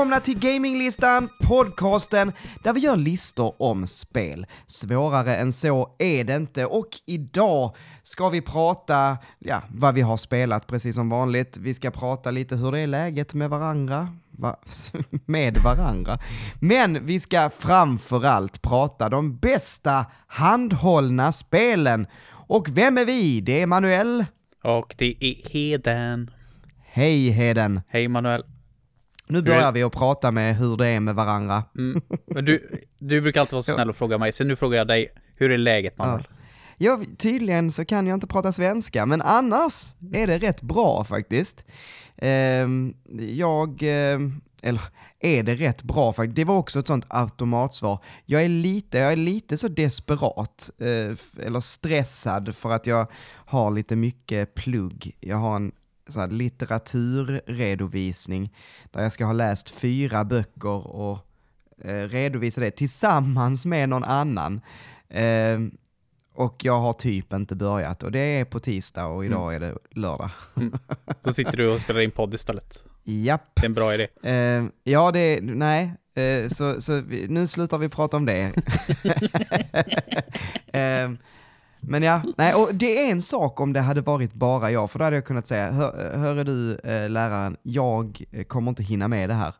Välkomna till Gaminglistan, podcasten där vi gör listor om spel. Svårare än så är det inte och idag ska vi prata, ja, vad vi har spelat precis som vanligt. Vi ska prata lite hur det är läget med varandra, Va? med varandra. Men vi ska framförallt prata de bästa handhållna spelen. Och vem är vi? Det är Manuel. Och det är Heden. Hej Heden. Hej Manuel. Nu börjar vi att prata med hur det är med varandra. Mm. Men du, du brukar alltid vara så snäll och fråga mig, så nu frågar jag dig, hur är läget Manuel? Ja. Ja, tydligen så kan jag inte prata svenska, men annars är det rätt bra faktiskt. Ehm, jag, ehm, eller är det rätt bra faktiskt? Det var också ett sånt automatsvar. Jag är lite, jag är lite så desperat, eh, eller stressad för att jag har lite mycket plugg. Jag har en så här, litteraturredovisning där jag ska ha läst fyra böcker och eh, redovisa det tillsammans med någon annan. Eh, och jag har typ inte börjat och det är på tisdag och idag mm. är det lördag. Mm. Så sitter du och spelar in podd istället? Japp. Det är en bra idé. Eh, ja, det är, nej, eh, så, så vi, nu slutar vi prata om det. men ja, nej, och det är en sak om det hade varit bara jag, för då hade jag kunnat säga, hör, hör du eh, läraren, jag eh, kommer inte hinna med det här.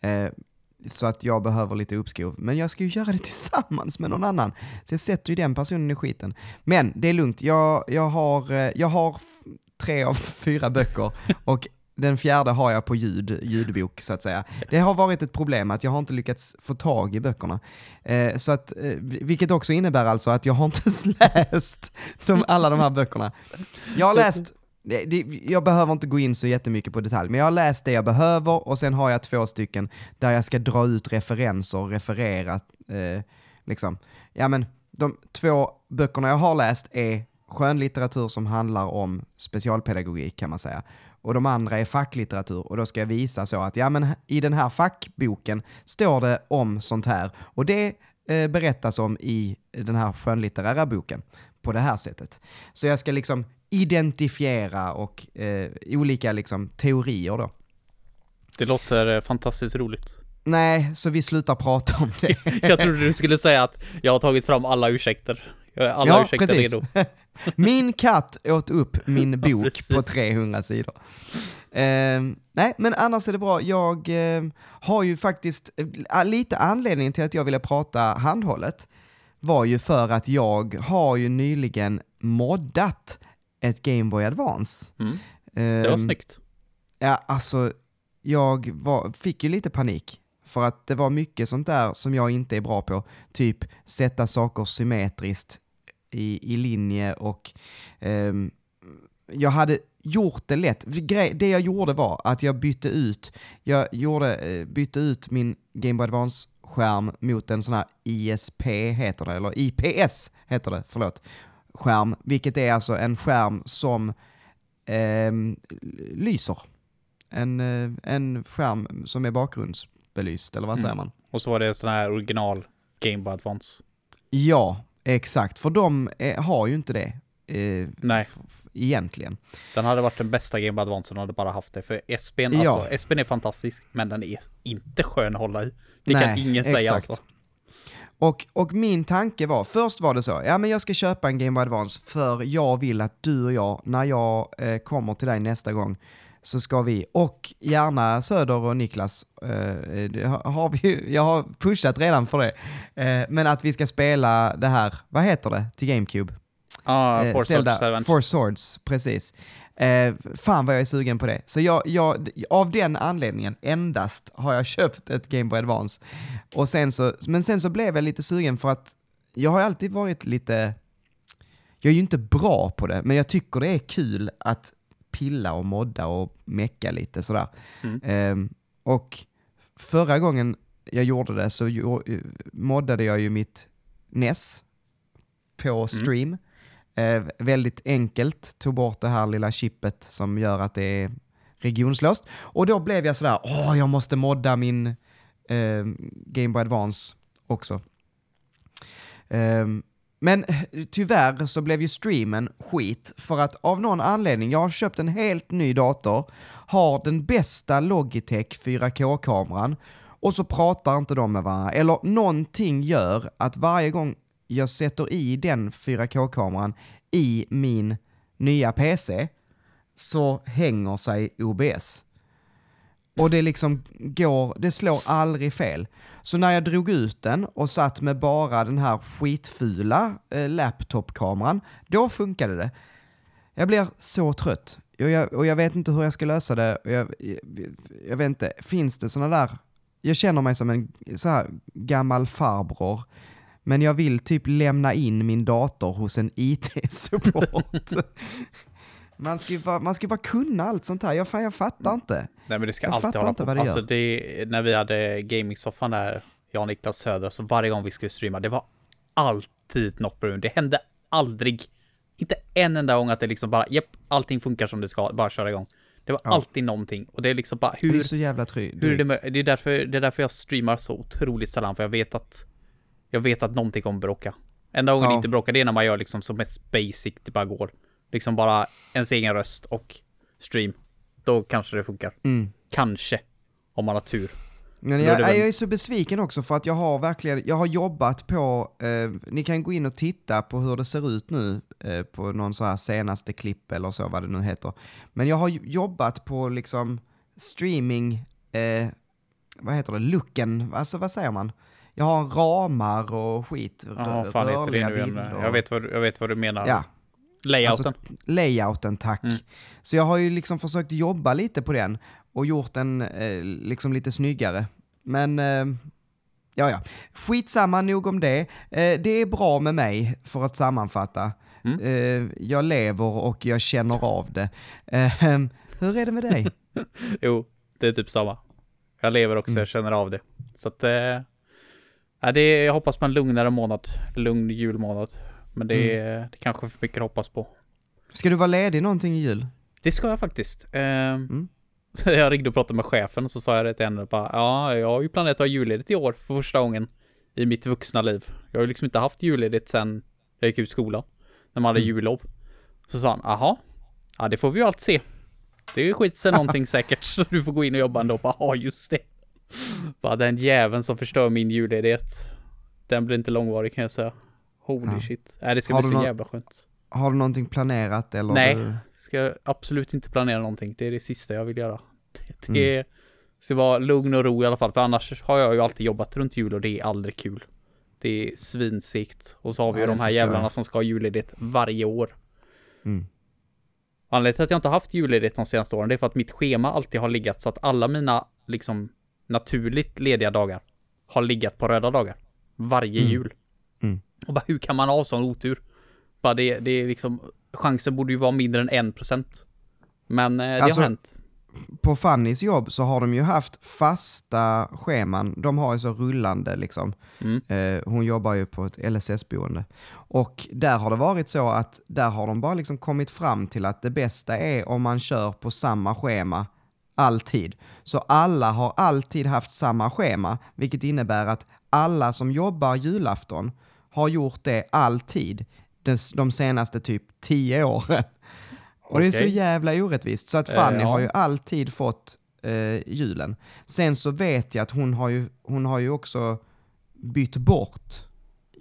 Eh, så att jag behöver lite uppskov. Men jag ska ju göra det tillsammans med någon annan. Så jag sätter ju den personen i skiten. Men det är lugnt, jag, jag, har, eh, jag har tre av fyra böcker och den fjärde har jag på ljud, ljudbok så att säga. Det har varit ett problem att jag har inte lyckats få tag i böckerna. Eh, så att, eh, vilket också innebär alltså att jag har inte läst de, alla de här böckerna. Jag har läst det, det, jag behöver inte gå in så jättemycket på detalj, men jag har läst det jag behöver och sen har jag två stycken där jag ska dra ut referenser och referera. Eh, liksom. Ja men, de två böckerna jag har läst är skönlitteratur som handlar om specialpedagogik kan man säga. Och de andra är facklitteratur och då ska jag visa så att ja men i den här fackboken står det om sånt här och det eh, berättas om i den här skönlitterära boken på det här sättet. Så jag ska liksom identifiera och eh, olika liksom, teorier då. Det låter eh, fantastiskt roligt. Nej, så vi slutar prata om det. jag trodde du skulle säga att jag har tagit fram alla ursäkter. Alla ja, ursäkter precis. redo. min katt åt upp min bok ja, på 300 sidor. Eh, nej, men annars är det bra. Jag eh, har ju faktiskt, eh, lite anledning till att jag ville prata handhållet var ju för att jag har ju nyligen moddat ett Game Boy Advance. Mm. Det var snyggt. Ja, alltså, jag var, fick ju lite panik. För att det var mycket sånt där som jag inte är bra på. Typ sätta saker symmetriskt i, i linje och um, jag hade gjort det lätt. Det jag gjorde var att jag bytte ut, jag gjorde, eh, bytte ut min Game Boy Advance-skärm mot en sån här ISP heter det, eller IPS heter det, förlåt skärm, vilket är alltså en skärm som eh, lyser. En, eh, en skärm som är bakgrundsbelyst, eller vad säger mm. man? Och så var det sån här original Game Boy Advance. Ja, exakt. För de är, har ju inte det. Eh, Nej. Egentligen. Den hade varit den bästa Game Advance hade bara haft det. För SPn, ja. alltså, SPn är fantastisk, men den är inte skön att hålla i. Det Nej, kan ingen säga exakt. alltså. Och, och min tanke var, först var det så, ja men jag ska köpa en Game Boy Advance för jag vill att du och jag, när jag eh, kommer till dig nästa gång, så ska vi, och gärna Söder och Niklas, eh, har vi, jag har pushat redan för det, eh, men att vi ska spela det här, vad heter det, till GameCube? Ah, eh, Four Swords. Four Swords, precis. Eh, fan vad jag är sugen på det. Så jag, jag, av den anledningen endast har jag köpt ett Game Boy Advance. Och sen så, men sen så blev jag lite sugen för att jag har alltid varit lite, jag är ju inte bra på det, men jag tycker det är kul att pilla och modda och mecka lite sådär. Mm. Eh, och förra gången jag gjorde det så moddade jag ju mitt NES på mm. stream. Mm. Eh, väldigt enkelt, tog bort det här lilla chippet som gör att det är regionslöst. Och då blev jag sådär, åh, jag måste modda min eh, Game Boy Advance också. Eh, men eh, tyvärr så blev ju streamen skit för att av någon anledning, jag har köpt en helt ny dator, har den bästa Logitech 4K-kameran och så pratar inte de med varandra. Eller någonting gör att varje gång jag sätter i den 4K-kameran i min nya PC så hänger sig OBS. Och det liksom går, det slår aldrig fel. Så när jag drog ut den och satt med bara den här skitfula eh, laptopkameran, då funkade det. Jag blir så trött. Och jag, och jag vet inte hur jag ska lösa det. Jag, jag, jag vet inte, finns det sådana där... Jag känner mig som en så här gammal farbror men jag vill typ lämna in min dator hos en IT-support. man ska ju bara, man ska bara kunna allt sånt här. Jag, fan, jag fattar inte. Nej men det ska jag alltid hålla inte på. Vad det alltså det, när vi hade gaming-soffan där, jag och Niklas Söder, så varje gång vi skulle streama, det var alltid något problem. Det hände aldrig, inte en enda gång att det liksom bara, japp, allting funkar som det ska, bara köra igång. Det var Ja. alltid någonting. Och det är liksom bara, hur, det är så jävla tryggt. hur är det, det, är därför, det är därför jag streamar så otroligt sällan, för jag vet att jag vet att någonting kommer bråka. Enda gången Ja. det inte bråkar, det är när man gör liksom som mest basic det bara går. Liksom bara ens egen röst och stream. Då kanske det funkar. Mm. Kanske. Om man har tur. Men jag, jag är så besviken också för att jag har verkligen, jag har jobbat på, eh, ni kan gå in och titta på hur det ser ut nu eh, på någon så här senaste klipp eller så vad det nu heter. Men jag har jobbat på liksom streaming, eh, vad heter det, looken, alltså vad säger man? Jag har ramar och skit, Ja, rörliga bilder. Jag vet, vad, jag vet vad du menar. Ja, Layouten. Alltså, layouten tack. Mm. Så jag har ju liksom försökt jobba lite på den och gjort den eh, liksom lite snyggare. Men eh, ja, ja. Skitsamma, nog om det. Eh, det är bra med mig, för att sammanfatta. Mm. Eh, jag lever och jag känner av det. Eh, hur är det med dig? Jo, det är typ samma. Jag lever också, Mm. jag känner av det. Så att... Eh, ja, det är, jag hoppas på en lugnare månad. Lugn julmånad. Men det, Mm. är, det kanske är för mycket att hoppas på. Ska du vara ledig någonting i jul? Det ska jag faktiskt. Eh, Mm. Jag ringde och pratade med chefen och så sa jag det till henne bara ja, jag har ju planerat att ha julledigt i år för första gången i mitt vuxna liv. Jag har ju liksom inte haft julledigt sen jag gick ut skolan. När man hade Mm. jullov. Så sa han, aha, ja det får vi ju allt se. Det är skit sig någonting säkert så du får gå in och jobba ändå. Bara, ja just det. Bara den jäveln som förstör min julledighet. Den blir inte långvarig kan jag säga. Holy Ja. shit. Nej det ska Har bli så nå- jävla skönt. Har du någonting planerat eller? Nej. Ska absolut inte planera någonting. Det är det sista jag vill göra. Det, Mm. det ska vara lugn och ro i alla fall. För annars har jag ju alltid jobbat runt jul och det är aldrig kul. Det är svinsegt. Och så har vi Ja, ju de här jävlarna jag. som ska ha julledigt varje år. Mm. Anledningen till att jag inte har haft julledigt de senaste åren det är för att mitt schema alltid har legat så att alla mina liksom naturligt lediga dagar har legat på röda dagar. Varje Mm. jul. Och bara hur kan man ha sån otur? Bara det, det är liksom chansen borde ju vara mindre än en procent. Men eh, det Alltså, har hänt. på Fannys jobb så har de ju haft fasta scheman. De har ju så rullande liksom. Mm. Eh, hon jobbar ju på ett LSS-boende. Och där har det varit så att där har de bara liksom kommit fram till att det bästa är om man kör på samma schema alltid. Så alla har alltid haft samma schema, vilket innebär att alla som jobbar julafton har gjort det alltid de senaste typ tio åren. Och det är så jävla orättvist. Så att Eh, Fanny ja. har ju alltid fått eh, julen. Sen så vet jag att hon har ju, hon har ju också bytt bort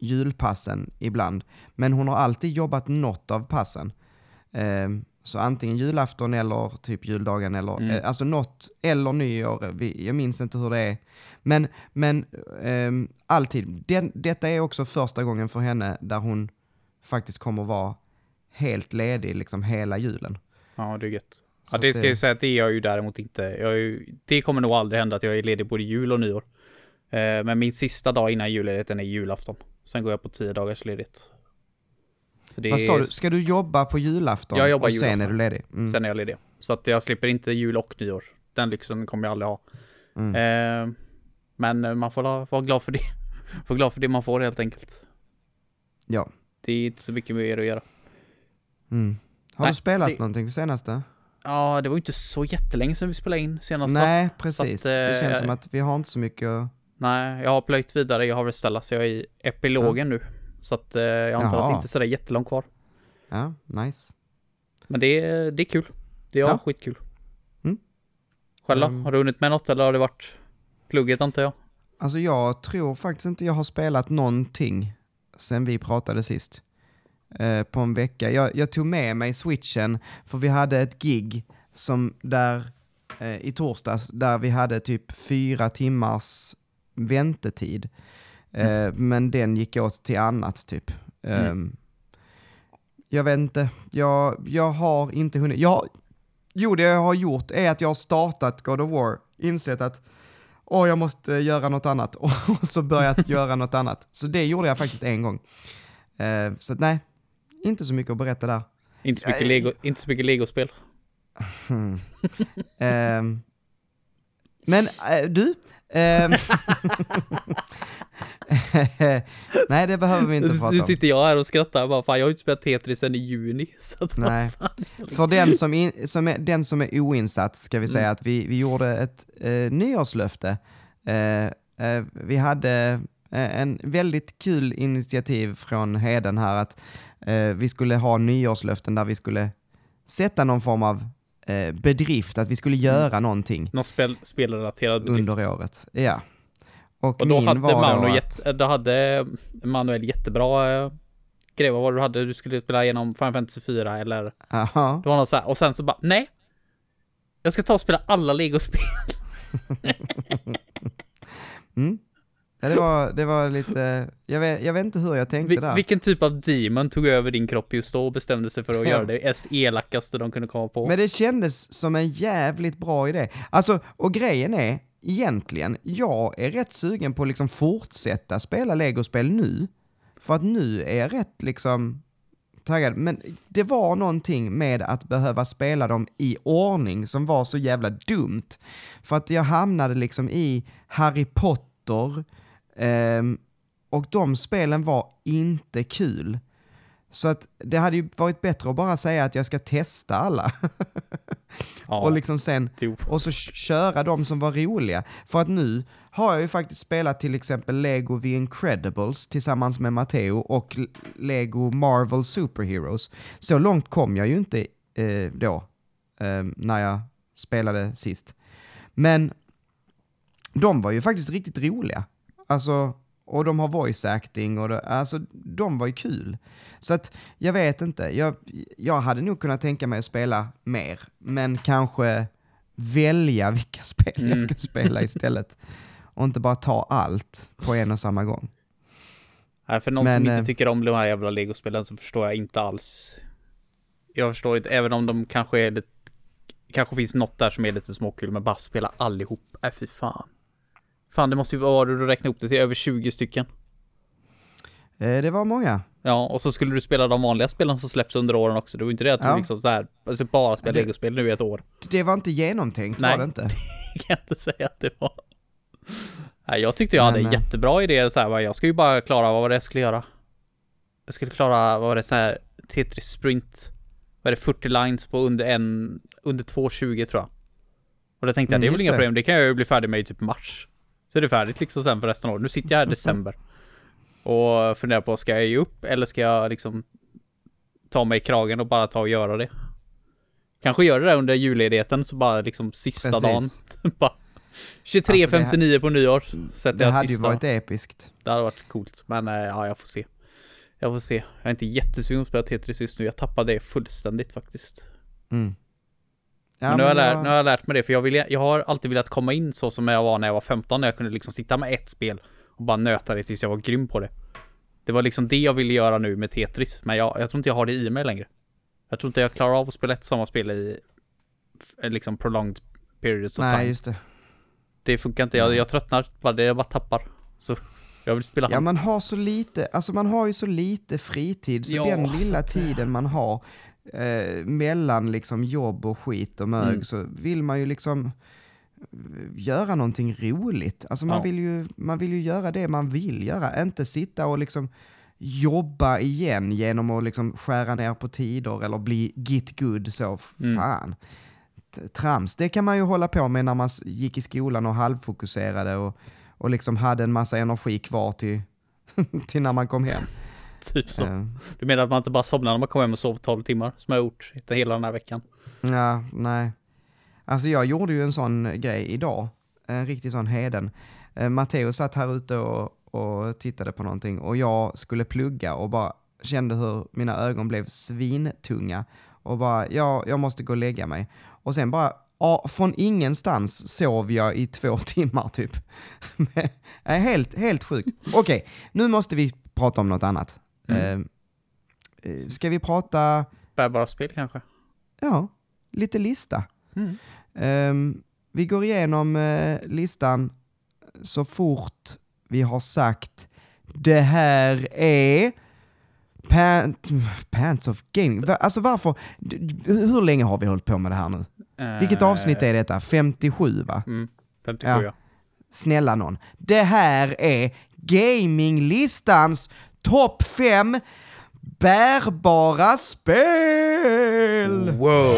julpassen ibland. Men hon har alltid jobbat något av passen. Eh, så antingen julafton eller typ juldagen eller, Mm. eh, alltså något, eller nyår, vi- jag minns inte hur det är. Men, men ehm, alltid, Den, detta är också första gången för henne där hon faktiskt kommer vara helt ledig liksom hela julen. Ja, det är gött. Så Ja, det ska jag säga att det är jag ju däremot inte. Ju, det kommer nog aldrig hända att jag är ledig både jul och nyår. Eh, men min sista dag innan julledigheten är julafton. Sen går jag på tio dagars ledigt. Så det Vad sa är, du, ska du jobba på julafton? Jag jobbar och sen julafton. är du ledig? Mm. Sen är jag ledig. Så att jag slipper inte jul och nyår. Den lyxen kommer jag aldrig ha. Mm. Eh, men eh, man får vara glad för det. Få glad för det man får helt enkelt. Ja. Det är inte så mycket mer att göra. Mm. Har Nej, du spelat det- någonting senaste? Ja, det var ju inte så jättelänge sedan vi spelade in senast. Nej, precis. Att, det känns som att vi har inte så mycket att... Nej, jag har plöjt vidare. Jag har så jag är i epilogen nu. Så att eh, jag antar att Jaha. det inte är sådär jättelångt kvar. Ja, nice. Men det är, det är kul. Det är Ja. skitkul. Mm. Själv då? Mm. Har du hunnit med något eller har det varit plugget antar jag? Alltså jag tror faktiskt inte jag har spelat någonting sen vi pratade sist. Eh, på en vecka. Jag, jag tog med mig switchen för vi hade ett gig som där eh, i torsdags där vi hade typ fyra timmars väntetid. Eh, Men den gick åt till annat typ. Ehm, Jag vet inte, jag, jag har inte hunnit. Jag, jo, det jag har gjort är att jag har startat God of War, insett att åh, jag måste göra något annat och så börjat göra något annat. Så det gjorde jag faktiskt en gång. Eh, så att, nej, inte så mycket att berätta där. Inte så mycket, Jag- Lego, inte så mycket Lego-spel. Hmm. Ehm, men eh, du, ehm, nej det behöver vi inte prata Nu om. sitter jag här och skrattar bara, fan jag har ju inte spelat Tetris sen i juni. Så att, Nej. För den som, in, som är, den som är oinsatt ska vi säga att vi, vi gjorde ett eh, nyårslöfte. Eh, eh, vi hade eh, en väldigt kul initiativ från Heden här att eh, vi skulle ha nyårslöften där vi skulle sätta någon form av eh, bedrift, att vi skulle göra någonting Någon spel, spelrelaterad bedrift. under året. Ja. Och, Och då hade, var Manu att, jätte, då hade Manuel jättebra eh, grej. Vad var det du hade? Du skulle spela igenom Final Fantasy 4 eller? Aha. Det var något så här. Och sen så bara, nej. Jag ska ta och spela alla Lego-spel. Mm. Ja, det, var, det var lite, jag vet, jag vet inte hur jag tänkte Vi, där. vilken typ av demon tog över din kropp just då och bestämde sig för att Ja. göra det mest elakaste de kunde komma på? Men det kändes som en jävligt bra idé. Alltså, och grejen är, egentligen, jag är rätt sugen på att liksom fortsätta spela legospel nu. För att nu är jag rätt liksom taggad. Men det var någonting med att behöva spela dem i ordning som var så jävla dumt. För att jag hamnade liksom i Harry Potter eh, och de spelen var inte kul. Så att det hade ju varit bättre att bara säga att jag ska testa alla. ja, och liksom sen, jo. och så köra de som var roliga. För att nu har jag ju faktiskt spelat till exempel Lego The Incredibles tillsammans med Matteo och Lego Marvel Superheroes. Så långt kom jag ju inte eh, då, eh, när jag spelade sist. Men de var ju faktiskt riktigt roliga. Alltså, och de har voice acting och det, alltså de var ju kul. Så att jag vet inte, jag, jag hade nog kunnat tänka mig att spela mer, men kanske välja vilka spel jag Mm. ska spela istället. Och inte bara ta allt på en och samma gång. Nej, för någon Men, som eh, inte tycker om de här jävla Lego-spelen så förstår jag inte alls. Jag förstår inte, även om de kanske är lite, kanske finns något där som är lite småkul, men bara spela allihop. Nej, fy fan. Fan, det måste ju vara, du räknar upp det till över 20 stycken. Eh, det var många. Ja, och så skulle du spela de vanliga spelen som släpps under åren också. Det var inte det att Ja. du liksom så här, alltså bara spela Det- Lego-spel nu i ett år. Det var inte genomtänkt Nej. var det inte. Det kan jag inte säga att det var. Nej, jag tyckte jag hade en eh, jättebra idé så här, jag ska ju bara klara, vad var det jag skulle göra? Jag skulle klara, vad var det, så här Tetris Sprint. Vad är det, 40 lines på under en, under 2.20 tror jag. Och då tänkte jag, Mm, det är väl just inga det. problem, det kan jag ju bli färdig med i typ mars. Så är det färdigt liksom sen för resten av året. Nu sitter jag här i december. Och funderar på, ska jag ge upp eller ska jag liksom ta mig i kragen och bara ta och göra det? Kanske göra det där under julledigheten, så bara liksom sista Precis. dagen. bara 23.59 på nyår sätter Det jag hade ju sista. varit episkt. Det hade varit coolt, men eh, ja, jag får se. Jag får se. Jag är inte jättesugen på att spela Tetris just nu. Jag tappade det fullständigt faktiskt. Mm. Ja, men nu har, jag lärt, nu har jag lärt mig det, för jag, vill, jag har alltid velat komma in så som jag var när jag var 15, när jag kunde liksom sitta med ett spel och bara nöta det tills jag var grym på det. Det var liksom det jag ville göra nu med Tetris, men jag, jag tror inte jag har det i mig längre. Jag tror inte jag klarar av att spela ett samma spel i liksom prolonged periods of Nej, time. just det. Det funkar inte, jag, jag tröttnar, bara, det jag bara tappar. Så jag vill spela Ja, man har så lite, alltså man har ju så lite fritid, så Ja, den lilla tiden man har eh, mellan liksom jobb och skit och mög Mm. så vill man ju liksom eh, göra någonting roligt. Alltså man, Ja. vill ju, man vill ju göra det man vill göra, inte sitta och liksom jobba igen genom att liksom skära ner på tider eller bli git good så. Mm. Fan. Trams, det kan man ju hålla på med när man gick i skolan och halvfokuserade och, och liksom hade en massa energi kvar till, till när man kom hem. Typ så. Eh, Du menar att man inte bara somnar när man kommer hem och sover 12 timmar? Som jag har gjort hela den här veckan. Ja, nej. Alltså jag gjorde ju en sån grej idag. En riktig sån heden. Eh, Matteo satt här ute och, och tittade på någonting och jag skulle plugga och bara kände hur mina ögon blev svintunga. Och bara, ja, jag måste gå och lägga mig. Och sen bara, ja, från ingenstans sov jag i två timmar typ. Nej, helt, helt sjukt. Okej, nu måste vi prata om något annat. Mm. Eh, eh, ska vi prata... Bärbara spel kanske? Ja, lite lista. Mm. Ehm, vi går igenom eh, listan så fort vi har sagt det här är Pant, Pants of Gaming. Alltså varför? Hur länge har vi hållit på med det här nu? Vilket avsnitt är detta? 57 va? Mm, 57 Ja. ja. Snälla någon. Det här är gaminglistans topp 5 bärbara spel! Wow!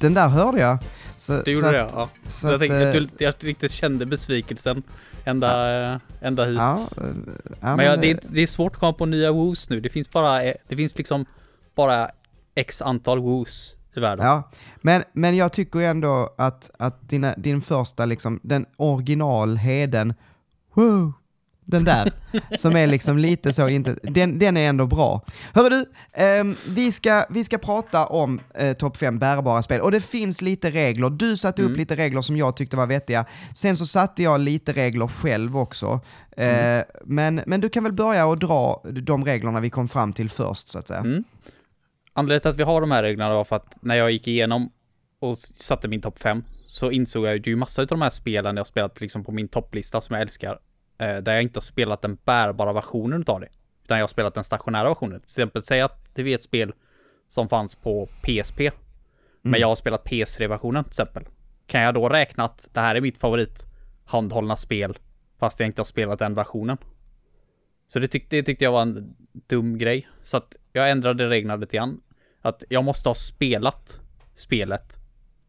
Den där hörde jag. Så, Du så gjorde det att- ja. så jag att, tänkte eh, du, jag riktigt kände besvikelsen ända, eh, ända hit. Ja, eh, ja, men jag, det, är, det är svårt att komma på nya woos nu. Det finns bara, det finns liksom bara x antal woos i världen. Ja, men, men jag tycker ändå att, att dina, din första, liksom, den originalheden, wow, den där, som är liksom lite så inte, den, den är ändå bra. Hörru du, ehm, vi, ska, vi ska prata om eh, topp 5 bärbara spel och det finns lite regler. Du satte upp lite regler som jag tyckte var vettiga. Sen så satte jag lite regler själv också. Eh, men, men du kan väl börja och dra de reglerna vi kom fram till först så att säga. Mm. Anledningen till att vi har de här reglerna var för att när jag gick igenom och satte min topp 5 så insåg jag ju massa av de här spelen jag har spelat liksom på min topplista som jag älskar. Eh, där jag inte har spelat den bärbara versionen utav det. Utan jag har spelat den stationära versionen. Till exempel, säg att det är ett spel som fanns på PSP. Men jag har spelat PS3-versionen till exempel. Kan jag då räkna att det här är mitt favorit handhållna spel fast jag inte har spelat den versionen? Så det, tyck, det tyckte jag var en dum grej. Så att jag ändrade reglerna lite grann. Att jag måste ha spelat spelet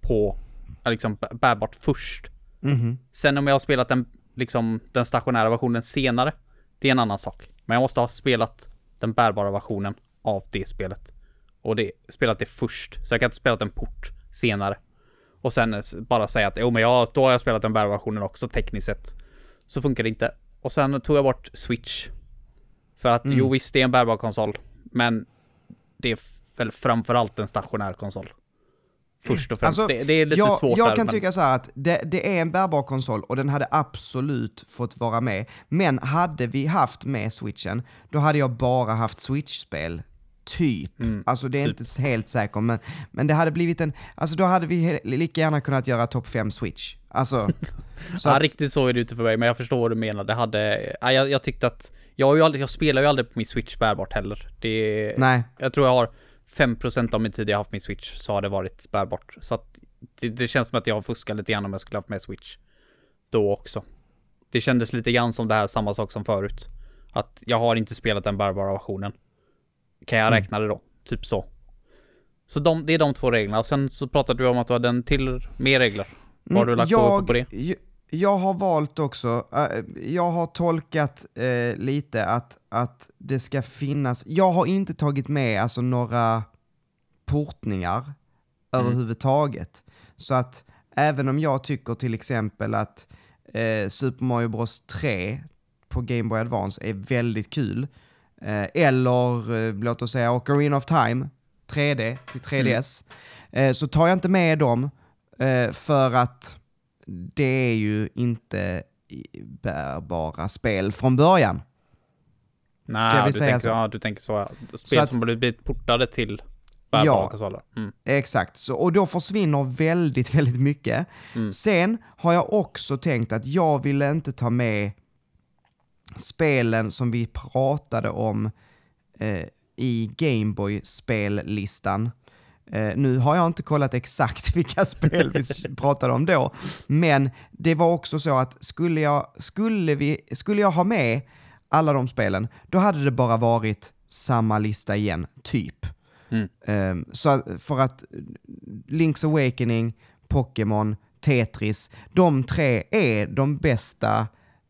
på liksom bärbart först. Mhm. Sen om jag har spelat den, liksom, den stationära versionen senare, det är en annan sak. Men jag måste ha spelat den bärbara versionen av det spelet. Och det, spelat det först. Så jag kan inte spela en port senare. Och sen bara säga att jo men jag, då har jag spelat den bärbara versionen också tekniskt sett. Så funkar det inte. Och sen tog jag bort Switch. För att jo visst, det är en bärbar konsol. Men det är väl framförallt en stationär konsol. Först och främst. Alltså, det, det är lite jag, svårt Jag där, kan men- tycka så här att det, det är en bärbar konsol och den hade absolut fått vara med. Men hade vi haft med switchen, då hade jag bara haft switch-spel. Typ. Mm, alltså det är inte helt säkert, men, men det hade blivit en... Alltså då hade vi lika gärna kunnat göra topp 5 switch. Alltså... så ja, att, riktigt så är det inte för mig, men jag förstår vad du menar. Det hade, ja, jag, jag tyckte att, jag, aldrig, jag spelar ju aldrig på min switch bärbart heller. Det, nej. jag tror jag har 5% av min tid jag haft min switch så har det varit bärbart. Så att det, det känns som att jag har fuskat lite grann om jag skulle haft med switch. Då också. Det kändes lite grann som det här samma sak som förut. Att jag har inte spelat den bärbara versionen. Kan jag Mm. räkna det då? Typ så. Så de, det är de två reglerna. Och sen så pratade du om att du hade en till mer regler. Vad har du lagt på, på det? Jag, har valt också, äh, jag har tolkat eh, lite att, att det ska finnas, jag har inte tagit med alltså några portningar överhuvudtaget. Så att även om jag tycker till exempel att eh, Super Mario Bros. 3 på Game Boy Advance är väldigt kul, eh, eller eh, låt oss säga Ocarina of Time 3D till 3DS, eh, så tar jag inte med dem eh, för att det är ju inte bärbara spel från början. Nej, du tänker, så. ja, du tänker så. Spel Så att- som blivit portade till bärbara Ja. konsoler. Mm. Exakt, så, och då försvinner väldigt, väldigt mycket. Mm. Sen har jag också tänkt att jag vill inte ta med spelen som vi pratade om eh, i Gameboy-spellistan. Eh, nu har jag inte kollat exakt vilka spel vi pratade om då, men det var också så att skulle jag, skulle vi, skulle jag ha med alla de spelen, då hade det bara varit samma lista igen, typ. Mm. Ehm, så för att Link's Awakening, Pokémon, Tetris, de tre är de bästa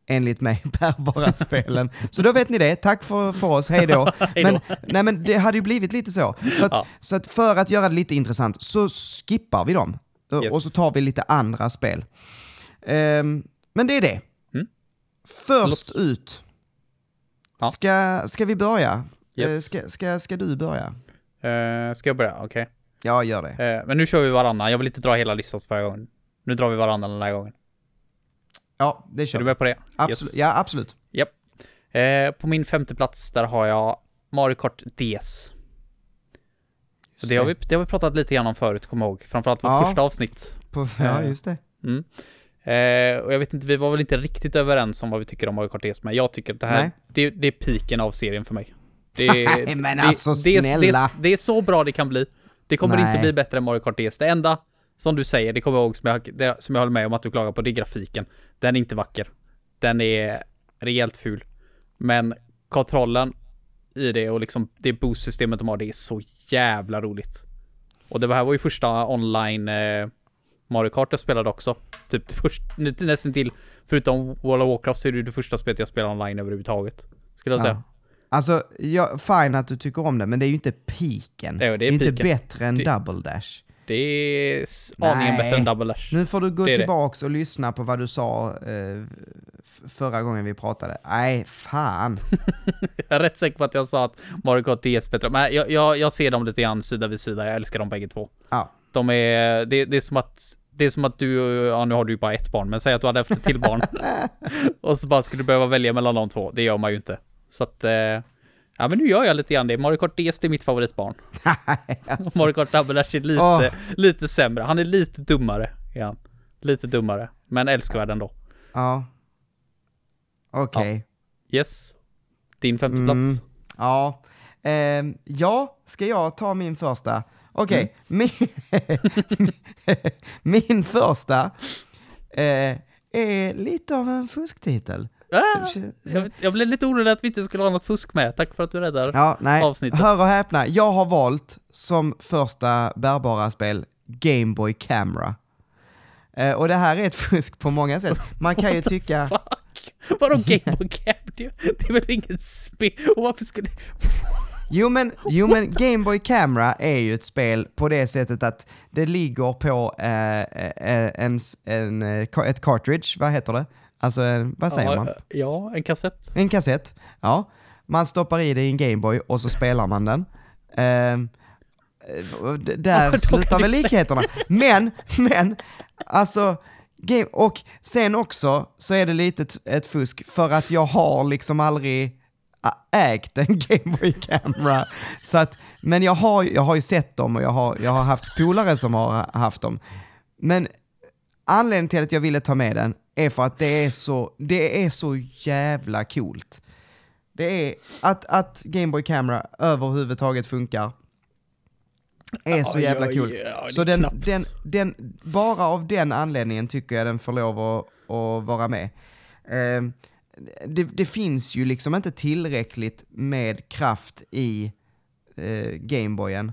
enligt mig, bärbara spelen. Så då vet ni det, tack för, för oss, hej då. Men, nej, men det hade ju blivit lite så. Så att, Ja. så att för att göra det lite intressant så skippar vi dem. Och- Yes. Och så tar vi lite andra spel. Ehm, men det är det. Mm. Först ut. Ja. Ska, ska vi börja? Yes. Eh, Ska, ska, ska du börja? Eh, ska jag börja? Okej. Ja, gör det. Eh, men nu kör vi varannan. Jag vill inte dra hela listan förra gången. Nu drar vi varannan den här gången. Ja, det Är kör du vi. med på det? Absolut. Yes. Ja, absolut. Japp. Eh, på min femte plats där har jag Mario Kart DS. Det, har vi, det har vi pratat lite grann om förut, kom ihåg. Framförallt vårt Ja. första avsnitt. På, ja, just det. Mm. Eh, och jag vet inte, vi var väl inte riktigt överens om vad vi tycker om Mario Kart DS, men jag tycker att det här, det, det är piken av serien för mig. Det är, men det, alltså, det, är- Det, snälla. är- det är så bra det kan bli. Det kommer Nej. inte bli bättre än Mario Kart DS. Det enda, som du säger, det kommer jag ihåg som jag, det, som jag håller med om att du klagar på, det är grafiken. Den är inte vacker. Den är rejält ful. Men kontrollen i det och liksom det boost-systemet de har, det är så jävla roligt. Och det här var ju första online eh, Mario Kart jag spelade också. Typ det första, nästan till, förutom World of Warcraft så är det ju det första spelet jag spelar online överhuvudtaget. Skulle jag säga. Ja. Alltså, ja, fine att du tycker om det, men det är ju inte piken. Ja, det är inte piken. bättre än Det- Double Dash. Det är aningen bättre än Double Dash. Nu får du gå det. tillbaks och lyssna på vad du sa eh, förra gången vi pratade. Nej, fan. Jag är rätt säker på att jag sa att Mario Kart DS är bättre. Men jag, jag, jag ser dem lite grann sida vid sida. Jag älskar dem bägge två. Ja. De är, det, det är som att det är som att du, ja nu har du ju bara ett barn, men säg att du hade haft ett till barn. och så bara skulle du behöva välja mellan de två. Det gör man ju inte. Så att, eh, ja men nu gör jag lite grann det. Mario Kart DS är mitt favoritbarn. alltså, Mario Kart Double Dash är lite, Åh. lite sämre. Han är lite dummare, är han. Lite dummare, men älskvärd ändå. ja. Okej. Yes. Din femte Mm. Ja. Ehm, ja, ska jag ta min första? Okej, Mm. min, min första eh, är lite av en fusktitel. Ah, jag, blev lite orolig att vi inte skulle ha något fusk med. Tack för att du räddar. Ja, nej. avsnittet. Hör och häpna, jag har valt som första bärbara spel Game Boy Camera. Eh, och det här är ett fusk på många sätt. Man kan ju tycka... Fuck! Vadå Game Boy Camp? Det, är väl inget spel? Och varför skulle... Jo men, jo men Game Boy Camera är ju ett spel på det sättet att det ligger på eh, eh, en, s- en, eh, ka- ett cartridge, vad heter det? Alltså, en, vad säger man? Ja, ja, en kassett. En kassett, ja. Man stoppar i det i en Gameboy och så spelar man den. Eh, d- där Ja, slutar väl likheterna. Men, men, alltså, game, och sen också så är det lite ett, fusk för att jag har liksom aldrig ägt en Gameboy Camera. Så att, men jag har, jag har ju sett dem och jag har, jag har haft polare som har haft dem. Men anledningen till att jag ville ta med den är för att det är så, det är så jävla coolt. Det är att, att Game Boy Camera överhuvudtaget funkar. Är så jävla coolt. Så den, den, den, bara av den anledningen tycker jag den får lov att, att vara med. Ehm, det, det finns ju liksom inte tillräckligt med kraft i eh, Gameboyen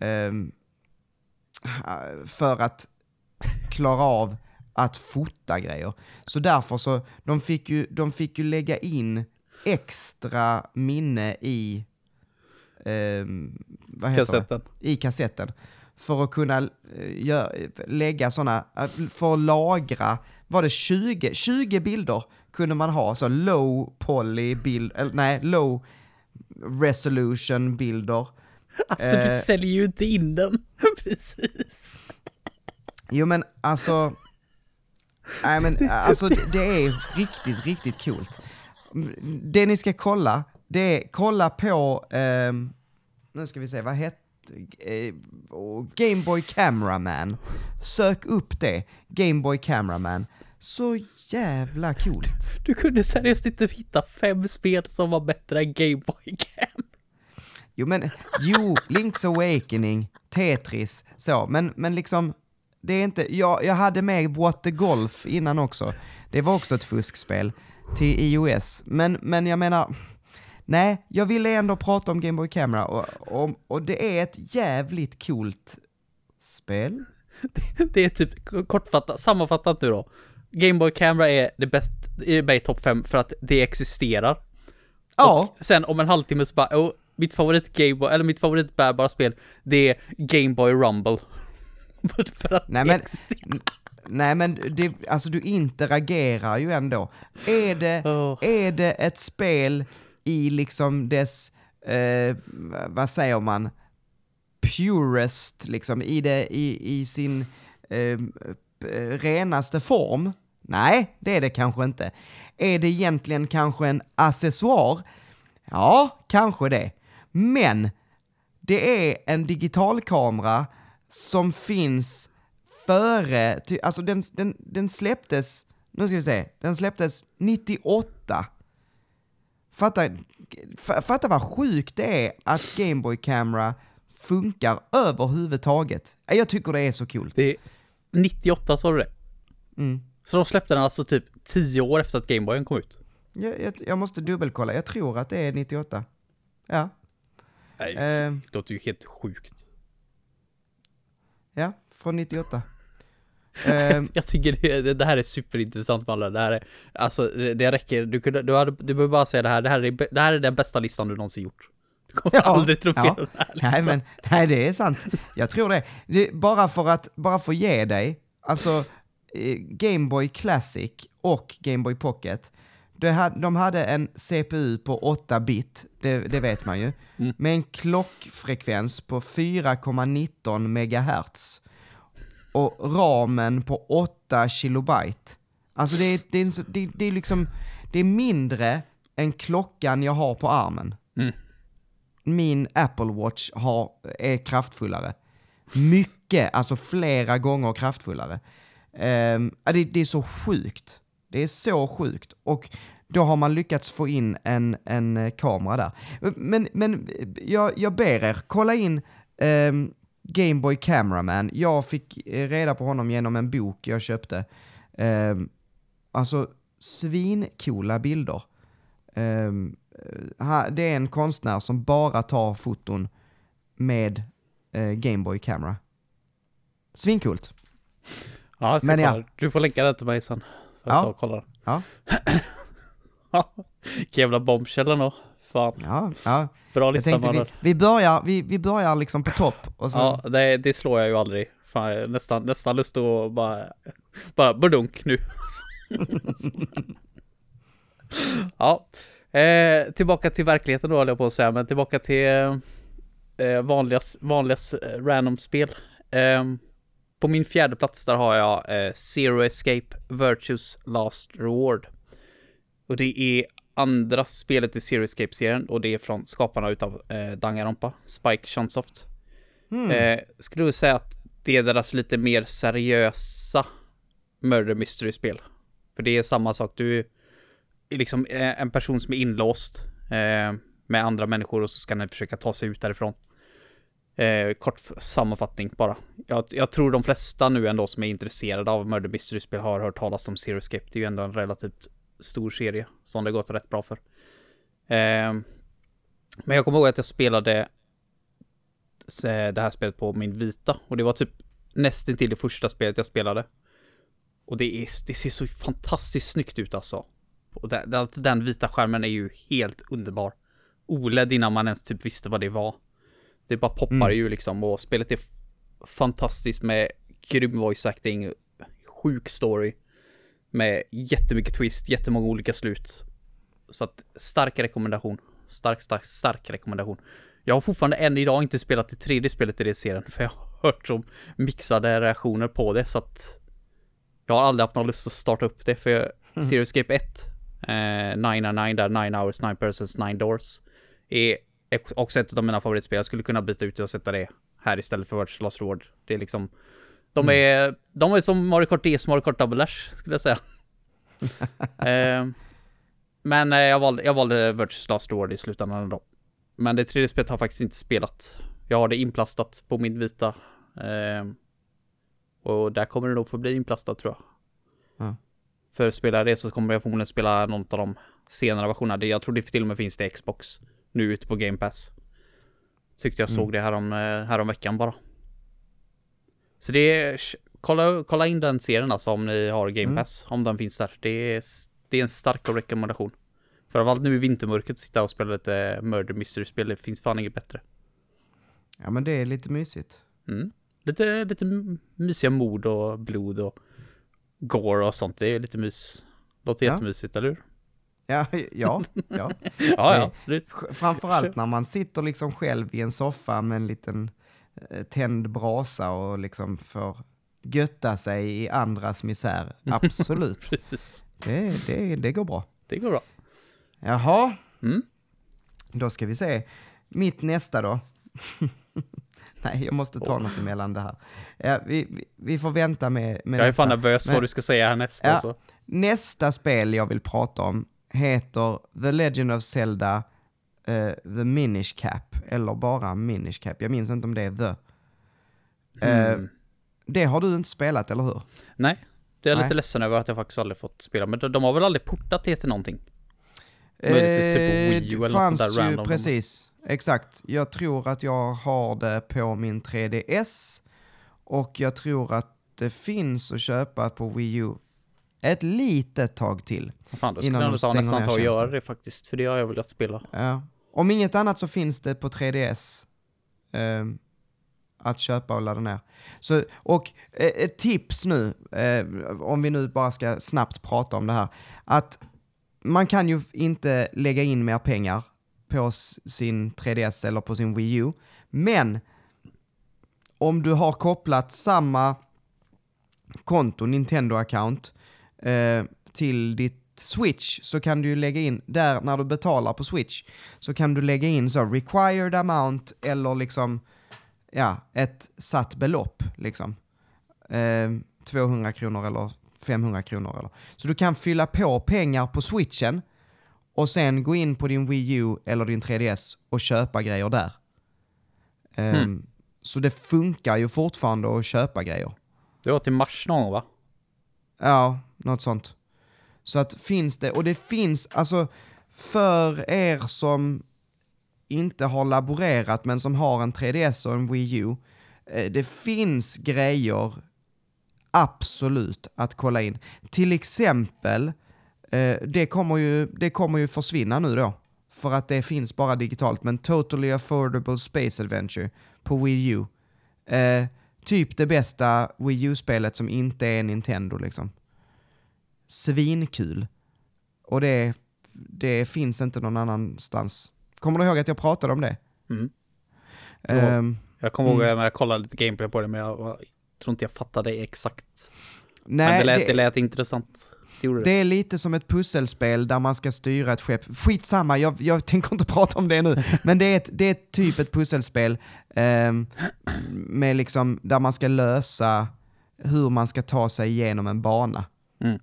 ehm, för att klara av att fota grejer. Så därför så, de fick ju, de fick ju lägga in extra minne i, ehm, vad heter det? Kassetten. i kassetten för att kunna eh, gö- lägga sådana, för att lagra, var det 20, 20 bilder kunde man ha, så low poly bild, eller nej, low resolution bilder. Alltså du Eh. säljer ju inte in den. Precis. Jo men alltså, nej men alltså det är riktigt, riktigt coolt. Det ni ska kolla, det är kolla på, ehm, nu ska vi se, vad hette, eh, oh, Game Boy Cameraman. Sök upp det, Game Boy Cameraman. Så jävla coolt. Du kunde seriöst inte hitta fem spel som var bättre än Game Boy Camp. Jo men, jo, Link's Awakening, Tetris, så, men, men liksom, det är inte, jag, jag hade med What the Golf innan också. Det var också ett fuskspel till iOS, men, men jag menar, nej, jag ville ändå prata om Game Boy Camera och, och, och det är ett jävligt coolt spel. Det är typ kortfattat, sammanfattat nu då. Game Boy Camera är det bästa, är med i topp 5 för att det existerar. Ja, Och sen om en halvtimme så bara, oh, mitt favorit Game Boy, eller mitt favorit bärbara spel, det är Game Boy Rumble. För att Nej, men- nej men det, alltså du interagerar ju ändå. Är det, Åh. är det ett spel i liksom dess, eh, vad säger man, purest, liksom i, det, i, i sin eh, renaste form? Nej, det är det kanske inte. Är det egentligen kanske en accessoar? Ja, kanske det. Men det är en digitalkamera som finns före, alltså den, den, den släpptes, nu ska vi se, den släpptes 98. Fatta, fatta vad sjukt det är att Game Boy Camera funkar överhuvudtaget. Jag tycker det är så kul. Det är 98 sa du det? Mm. Så de släppte den alltså typ 10 år efter att Gameboyen kom ut? Jag, jag, jag måste dubbelkolla, jag tror att det är 98. Ja. Nej, Eh, det låter ju helt sjukt. Från 98. Eh, Jag tycker det, det, här är superintressant Malle. Det här är, alltså det, räcker, du, kunde, du, hade, du behöver bara säga det här, det här, är, det här är den bästa listan du någonsin gjort. Du kommer Ja, aldrig tro fel ja. den här listan. Nej men, nej det är sant. Jag tror det. det bara för att, bara för att ge dig, alltså eh, Game Boy Classic och Game Boy Pocket, hade, de hade en CPU på 8 bit, det, det vet man ju, Mm. med en klockfrekvens på 4,19 megahertz och ramen på 8 kilobyte. Alltså det är, det är, det, det är liksom, det är mindre än klockan jag har på armen Mm. min Apple Watch har, är kraftfullare. Mycket, alltså flera gånger kraftfullare. Ja, det, det är så sjukt. Det är så sjukt. Och då har man lyckats få in en, en kamera där. Men, men jag, jag ber er, kolla in um, Game Boy Cameraman. Jag fick eh, reda på honom genom en bok jag köpte. Um, alltså, svincoola bilder. Ehm, ha- det är en konstnär som bara tar foton med eh, Game Boy Camera. Svinkult. Ja, Men ja. Du får länka den till mig sen. För att Ja. ta och kolla. Ja. Jävla bombshell ändå. Fan, Ja, ja. bra lista vi, vi, börjar, vi, vi börjar liksom på topp och så... Ja, det, det slår jag ju aldrig. Fan, nästan, nästan lust att bara, bara budunk nu. ja, eh, tillbaka till verkligheten då höll jag på att säga, men tillbaka till eh, vanliga, vanliga eh, random spel. Eh, på min fjärde plats där har jag eh, Zero Escape Virtues Last Reward. Och det är andra spelet i Zero Escape-serien och det är från skaparna utav eh, Danganronpa, Spike Chunsoft. Hmm. Eh, skulle du säga att det är deras lite mer seriösa murder mystery-spel? För det är samma sak, du är liksom eh, en person som är inlåst eh, med andra människor och så ska den försöka ta sig ut därifrån. Eh, kort sammanfattning bara. Jag, jag tror de flesta nu ändå som är intresserade av murder mystery-spel har hört talas om Zero Escape. Det är ju ändå en relativt stor serie som det gått rätt bra för. Eh, men jag kommer ihåg att jag spelade se- det här spelet på min vita och det var typ nästan till det första spelet jag spelade. Och det, är, det ser så fantastiskt snyggt ut alltså. Och den, den- den vita skärmen är ju helt underbar. OLED innan man ens typ visste vad det var. Det bara poppar Mm. ju liksom och spelet är fantastiskt med grym voice acting, sjuk story. Med jättemycket twist, jättemånga olika slut. Så att stark rekommendation. Stark, stark, stark rekommendation. Jag har fortfarande än idag inte spelat det tredje spelet i den serien för jag har hört så mixade reaktioner på det så att jag har aldrig haft någon lust att starta upp det för jag, Zero Escape 1 eh, 999 där 9 hours, 9 persons, 9 doors är också ett av mina favoritspel. Jag skulle kunna byta ut det och sätta det här istället för Virtual Last Reward. Det är liksom de är, de är som Mario Kart DS, Mario Kart Double Dash skulle jag säga. eh, men eh, jag, valde, jag valde Virtual Last Reward i slutändan ändå. Men det tredje spelet har jag faktiskt inte spelat. Jag har det inplastat på min vita. Eh, och där kommer det nog få bli inplastat tror jag. Ja. För spelar det så kommer jag förmodligen spela någon av de senare versionerna. Det- Jag tror det till och med finns det Xbox nu ute på Game Pass. Tyckte jag såg det här om, eh, här om veckan bara. Så det är, kolla, kolla in den serien alltså om ni har Game Mm. Pass. Om den finns där. Det är, det är en stark rekommendation. Framförallt nu i vintermörkret, sitta och spela lite Murder Mystery-spel. Det finns fan inget bättre. Ja men det är lite mysigt. Mm. Lite, lite mysiga mord och blod och gore och sånt. Det är lite mys. Låter Ja. jättemysigt, eller hur? Ja, ja, ja. Ja, ja, absolut. Framförallt när man sitter liksom själv i en soffa med en liten tänd brasa och liksom får götta sig i andras misär. Absolut. Det, det, det går bra. Det går bra. Jaha, Mm. då ska vi se. Mitt nästa då. Nej, jag måste ta något emellan det här. Ja, vi, vi, får vänta med, med Jag är nästa. fan nervös Men- vad du ska säga härnäst. Ja. Alltså. Nästa spel jag vill prata om heter The Legend of Zelda eh, The Minish Cap, eller bara Minish Cap. Jag minns inte om det är The. Eh, Mm. det har du inte spelat, eller hur? Nej, det är jag lite ledsen över att jag faktiskt aldrig fått spela. Men de, de har väl aldrig portat det till någonting? Möjligtvis typ på Wii U eller något fanns sånt där ju, random. precis. Exakt. Jag tror att jag har det på min 3DS och jag tror att det finns att köpa på Wii U ett litet tag till. Fan, då skulle innan jag nästan ta och göra det faktiskt. För det har jag velat spela. Ja. Om inget annat så finns det på 3DS ehm, att köpa och ladda ner. Så, och eh, ett tips nu, eh, om vi nu bara ska snabbt prata om det här, att man kan ju inte lägga in mer pengar på sin 3DS eller på sin Wii U, men om du har kopplat samma konto, Nintendo-account, eh, till ditt Switch så kan du ju lägga in, där när du betalar på Switch, så kan du lägga in så required amount eller liksom, ja, ett satt belopp liksom. Eh, 200 kronor eller 500 kronor eller. Så du kan fylla på pengar på Switchen och sen gå in på din Wii U eller din 3DS och köpa grejer där. Eh, Hmm. Så det funkar ju fortfarande att köpa grejer. Det var till mars någon gång va? Ja, något sånt. Så att finns det, och det finns, alltså för er som inte har laborerat men som har en 3DS och en Wii U, eh, det finns grejer absolut att kolla in. Till exempel, eh, det, kommer ju, det kommer ju försvinna nu då, för att det finns bara digitalt, men Totally Affordable Space Adventure på Wii U. Eh, typ det bästa Wii U-spelet som inte är Nintendo liksom. Svinkul. Och det, det finns inte någon annanstans. Kommer du ihåg att jag pratade om det? Mm. Ehm, Jag kommer ihåg Mm. att jag kollade lite gameplay på det men jag var, tror inte jag fattade exakt. nej, men det lät, det, det lät intressant. Det det. det är lite som ett pusselspel där man ska styra ett skepp. Skitsamma, jag, jag tänker inte prata om det nu. Men det är, ett, det är ett typ ett pusselspel ehm, med liksom, där man ska lösa hur man ska ta sig igenom en bana. Mm.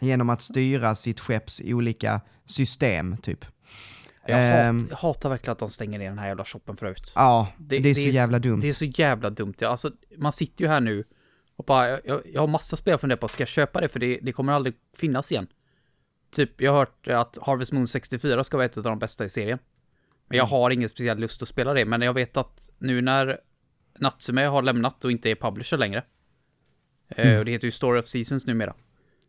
Genom att styra sitt skepps olika system, typ. Jag, Ehm. hat, jag hatar verkligen att de stänger ner den här jävla shoppen förut. Ja, det, är så jävla dumt. Det är så jävla dumt. Ja. Alltså, man sitter ju här nu och bara, jag, jag, jag har massa spel att fundera på, ska jag köpa det? För det, det kommer aldrig finnas igen. Typ, jag har hört att Harvest Moon 64 ska vara ett av de bästa i serien. Men jag Mm. har ingen speciell lust att spela det, men jag vet att nu när Natsume har lämnat och inte är publisher längre, eh, och det heter ju Story of Seasons numera, Mm.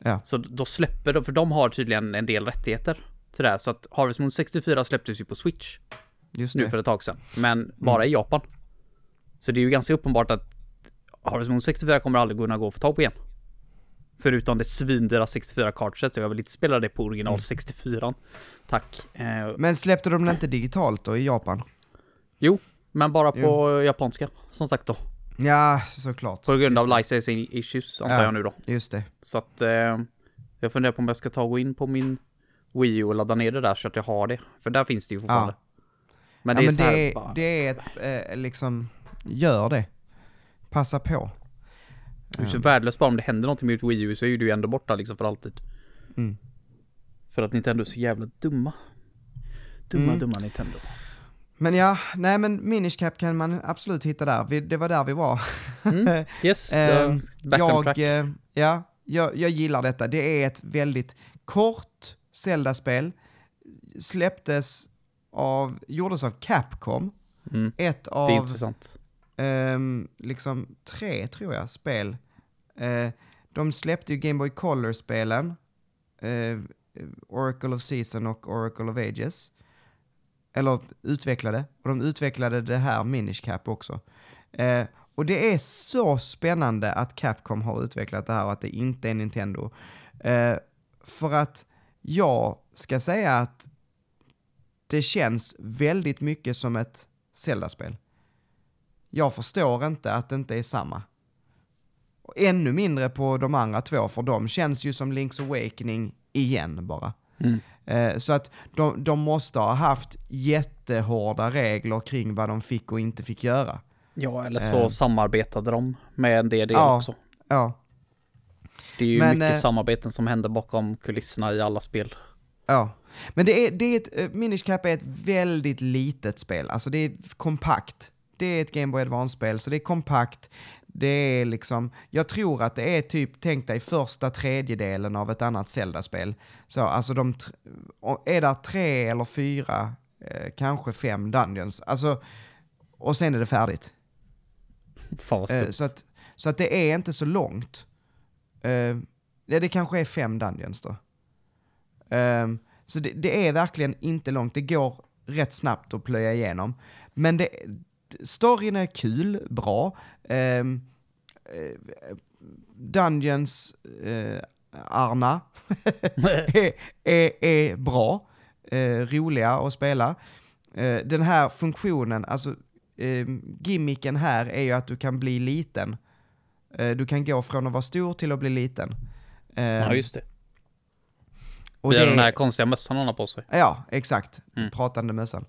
Ja. så då släpper de, för de har tydligen en del rättigheter till det här, så att Harvest Moon 64 släpptes ju på Switch Just nu det. för ett tag sedan, men bara i Japan. Så det är ju ganska uppenbart att Harvest Moon 64 kommer aldrig kunna gå att få tag på igen. Förutom det svindyra 64 cartridget, och jag vill inte spela det på original 64. Tack. Eh, Men släppte de den inte digitalt då i Japan? jo, men bara på japanska, som sagt då. Ja, såklart. På grund av licensing issues, antar Ja. jag nu då. Just det. Så att eh, jag funderar på om jag ska ta och gå in på min Wii U och ladda ner det där så att jag har det. För där finns det ju fortfarande. Men det ja, är men så här, det, är, bara, det är ett, eh, liksom, gör det. Passa på. det är så värdelöst bara om det händer någonting med ett Wii U så är ju du ändå borta liksom för alltid. Mm. För att Nintendo är så jävla dumma. Dumma, Mm. dumma Nintendo. Men ja, nej men Minish Cap kan man absolut hitta där. Vi, det var där vi var. Mm. Yes, uh, back on jag, track. eh, ja, jag, jag gillar detta. Det är ett väldigt kort Zelda-spel. Släpptes av, gjordes av Capcom. Mm. Ett Det är av, ehm, liksom tre tror jag, spel Eh, de släppte ju Game Boy Color-spelen, eh, Oracle of Season och Oracle of Ages. Eller utvecklade, och de utvecklade det här Minish Cap också. Eh, och det är så spännande att Capcom har utvecklat det här och att det inte är Nintendo. Eh, för att jag ska säga att det känns väldigt mycket som ett Zelda-spel. Jag förstår inte att det inte är samma. Och ännu mindre på de andra två, för de känns ju som Link's Awakening igen bara. Mm. Eh, så att de, de måste ha haft jättehårda regler kring vad de fick och inte fick göra. Ja, eller så Eh. samarbetade de med en del Ja. också. Ja, Det är ju Men, mycket eh, samarbeten som händer bakom kulisserna i alla spel. ja. Men det är, det är ett, eh, Minish Cap är ett väldigt litet spel, alltså det är kompakt. Det är ett Game Boy Advance-spel, så det är kompakt. Det är liksom, jag tror att det är typ, tänk dig första tredjedelen av ett annat Zelda-spel. Så alltså de, är där tre eller fyra, eh, kanske fem dungeons, alltså, och sen är det färdigt. Fan Eh, så, att, så att det är inte så långt. Eh, ja, det kanske är fem dungeons då. Ehm, så det, det är verkligen inte långt, det går rätt snabbt att plöja igenom. Men det, storyn är kul, bra. Ehm, eh, dungeons, eh, Arna, är, är, är bra, eh, roliga att spela. Eh, den här funktionen, alltså eh, gimmicken här är ju att du kan bli liten. Eh, du kan gå från att vara stor till att bli liten. Eh, ja, just det. och det är det- den här konstiga mössan hon har på sig. Ja, exakt. Mm. Pratande mössan.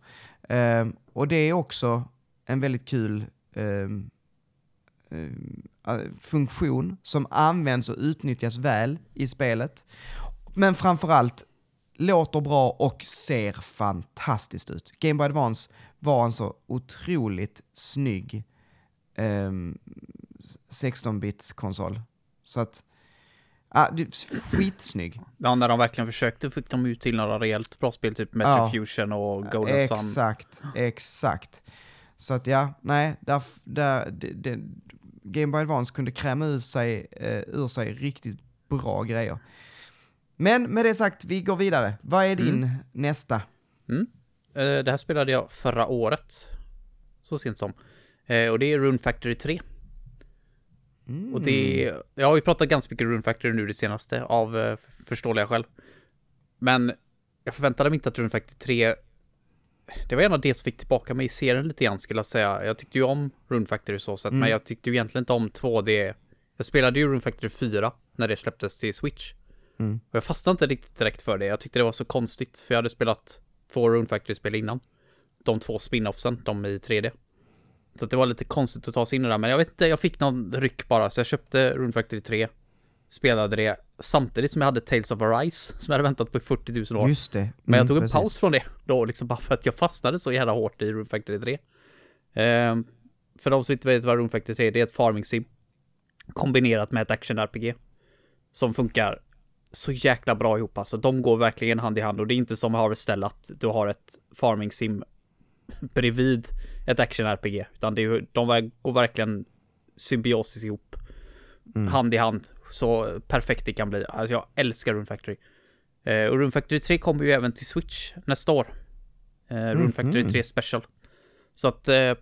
Ehm, och det är också en väldigt kul ehm, ehm, eh, funktion som används och utnyttjas väl i spelet. Men framförallt låter bra och ser fantastiskt ut. Game Boy Advance var en så otroligt snygg ehm, 16-bits konsol. Så att, ah, det är skitsnygg. Ja, när de verkligen försökte fick de ut till några rejält bra spel, typ Metro Ja. Fusion och Golden Sun. Exakt, exakt. Så att ja, nej, där, där, det, det, Game Boy Advance kunde kräma ur sig, eh, ur sig riktigt bra grejer. Men med det sagt, vi går vidare. Vad är din nästa? Eh, Det här spelade jag förra året. Så sent som. Eh, Och det är Rune Factory 3. Mm. Och det Jag har ju pratat ganska mycket Rune Factory nu det senaste av eh, förståeliga skäl. Men jag förväntade mig inte att Rune Factory 3 det var en av det som fick tillbaka mig i serien lite grann skulle jag säga. Jag tyckte ju om Rune Factory så sett, men jag tyckte ju egentligen inte om 2D. Jag spelade ju Rune Factory 4 när det släpptes till Switch. Mm. Och jag fastnade inte riktigt direkt för det. Jag tyckte det var så konstigt, för jag hade spelat två Rune Factory-spel innan. De två spin-offsen, de i 3D. Så det var lite konstigt att ta sig in i det där, men jag vet inte, jag fick någon ryck bara, så jag köpte Rune Factory 3. Spelade det samtidigt som jag hade Tales of Arise, som jag hade väntat på i 40 000 år. Just det. Men jag Mm, tog en precis. paus från det då, liksom bara för att jag fastnade så jävla hårt i Rune Factory 3. Ehm, för de som inte vet vad Rune Factory 3 är, det är ett farming sim kombinerat med ett action-RPG som funkar så jäkla bra ihop alltså. De går verkligen hand i hand och det är inte som Harvest Stella att du har ett farming sim bredvid ett action-RPG, utan det är, de går verkligen symbiosis ihop. Hand i hand. Så perfekt det kan bli. Alltså jag älskar Rune Factory. Eh, och Rune Factory 3 kommer ju även till Switch nästa år. Eh, Rune Factory 3 Special. Så att eh,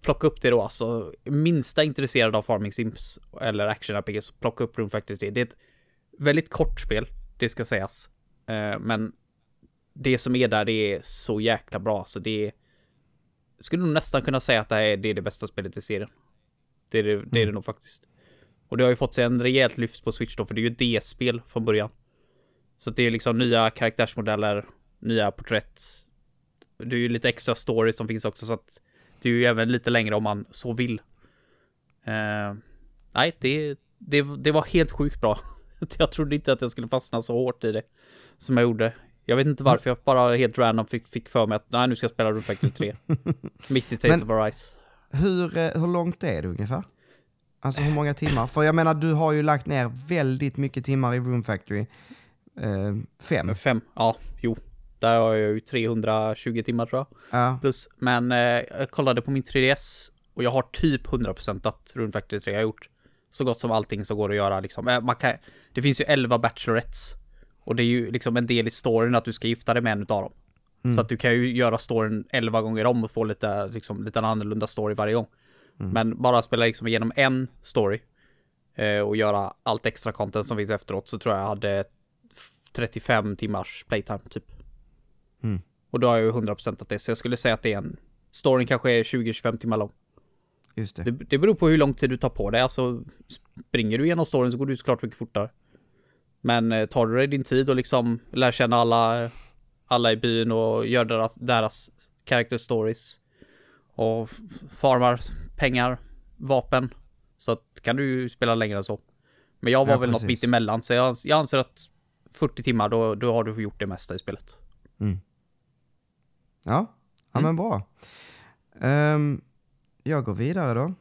plocka upp det då alltså. Minsta intresserad av Farming Sims eller Action RPG så plocka upp Rune Factory 3. Det är ett väldigt kort spel, det ska sägas. Eh, men det som är där, det är så jäkla bra. Så det är... Skulle nog nästan kunna säga att det, här är, det är det bästa spelet i serien. Det är det, det, är det nog faktiskt. Och det har ju fått sig en rejält lyft på Switch då, för det är ju ett D-spel från början. Så det är liksom nya karaktärsmodeller, nya porträtt. Det är ju lite extra story som finns också, så att det är ju även lite längre om man så vill. Eh, nej, det, det, det var helt sjukt bra. Jag trodde inte att jag skulle fastna så hårt i det som jag gjorde. Jag vet inte varför, jag bara helt random fick, fick för mig att nej, nu ska jag spela Rune Factory 3. Mitt i Tales Men- of Arise. Hur, eh, hur långt är det ungefär? Alltså hur många timmar? För jag menar, du har ju lagt ner väldigt mycket timmar i Room Factory. Eh, fem. Fem, ja, jo. Där har jag ju 320 timmar tror jag. Ja. Plus, men eh, jag kollade på min 3DS och jag har typ 100% att Rune Factory 3 har gjort. så gott som allting som går att göra liksom. Eh, Man kan, det finns ju 11 bachelorettes. Och det är ju liksom en del i storyn att du ska gifta dig med en utav dem. Så att du kan ju göra storyn 11 gånger om och få lite, liksom, lite annorlunda story varje gång. Men bara spela liksom igenom en story eh, och göra allt extra content som finns efteråt så tror jag jag hade 35 timmars playtime typ. Mm. Och då har jag ju 100% att det, så jag skulle säga att det är en, storyn kanske är 20-25 timmar lång. Just det. Det, det beror på hur lång tid du tar på dig. Alltså, springer du igenom storyn så går du såklart mycket fortare. Men eh, tar du dig din tid och liksom lär känna alla, alla i byn och gör deras, deras character stories och farmar pengar, vapen, så att, kan du ju spela längre än så. Men jag var Ja, väl något precis. mitt emellan, så jag, jag anser att 40 timmar, då, då har du gjort det mesta i spelet. Ja, ja Mm. men bra. Ehm, jag går vidare då.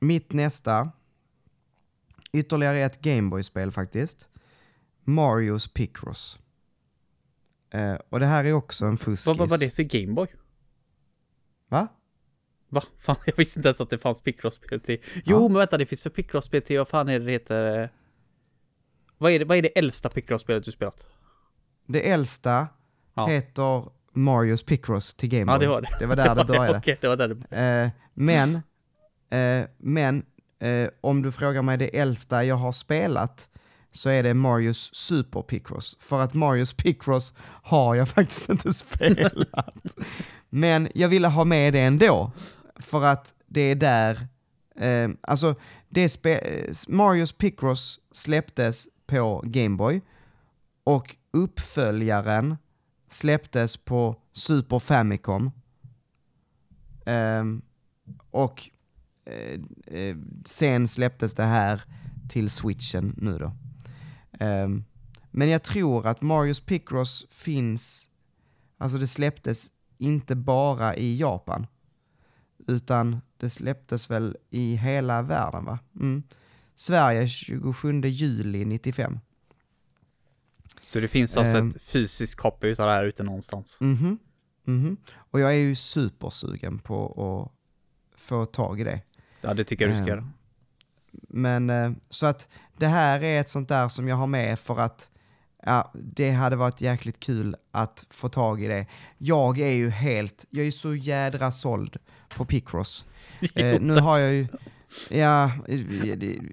Mitt nästa, ytterligare ett Gameboy-spel faktiskt. Marios Picross. Eh, och det här är också en fuskis. Vad vad var det för Gameboy? Va? Va? Fan, jag visste inte ens att det fanns Picross-spel till. Jo, men vänta, det finns för Picross-spel till, vad fan är det det heter? Vad är det, vad är det äldsta Picross-spelet du spelat? Det äldsta Ja. heter Marios Picross till Gameboy. Ja, det var det. Det var där det började. Okej, det var där det Eh, men, eh, men eh, om du frågar mig det äldsta jag har spelat så är det Marios Super Picross. För att Marios Picross har jag faktiskt inte spelat. men jag ville ha med det ändå. För att det är där, eh, alltså det spe- Marios Picross släpptes på Gameboy och uppföljaren släpptes på Super Famicom. Ehm, eh, och eh, sen släpptes det här till switchen nu då. Ehm, men jag tror att Marios Picross finns, alltså det släpptes inte bara i Japan, utan det släpptes väl i hela världen va? Mm. Sverige 27 juli 95. Så det finns alltså Ehm. ett fysiskt copy utav det här ute någonstans. Mhm, mhm. Och jag är ju supersugen på att få tag i det. Ja, det tycker jag du ska Ehm, göra. Men eh, så att det här är ett sånt där som jag har med för att ja, det hade varit jäkligt kul att få tag i det. Jag är ju helt, jag är så jädra såld på Picross. Eh, nu har jag ju, ja,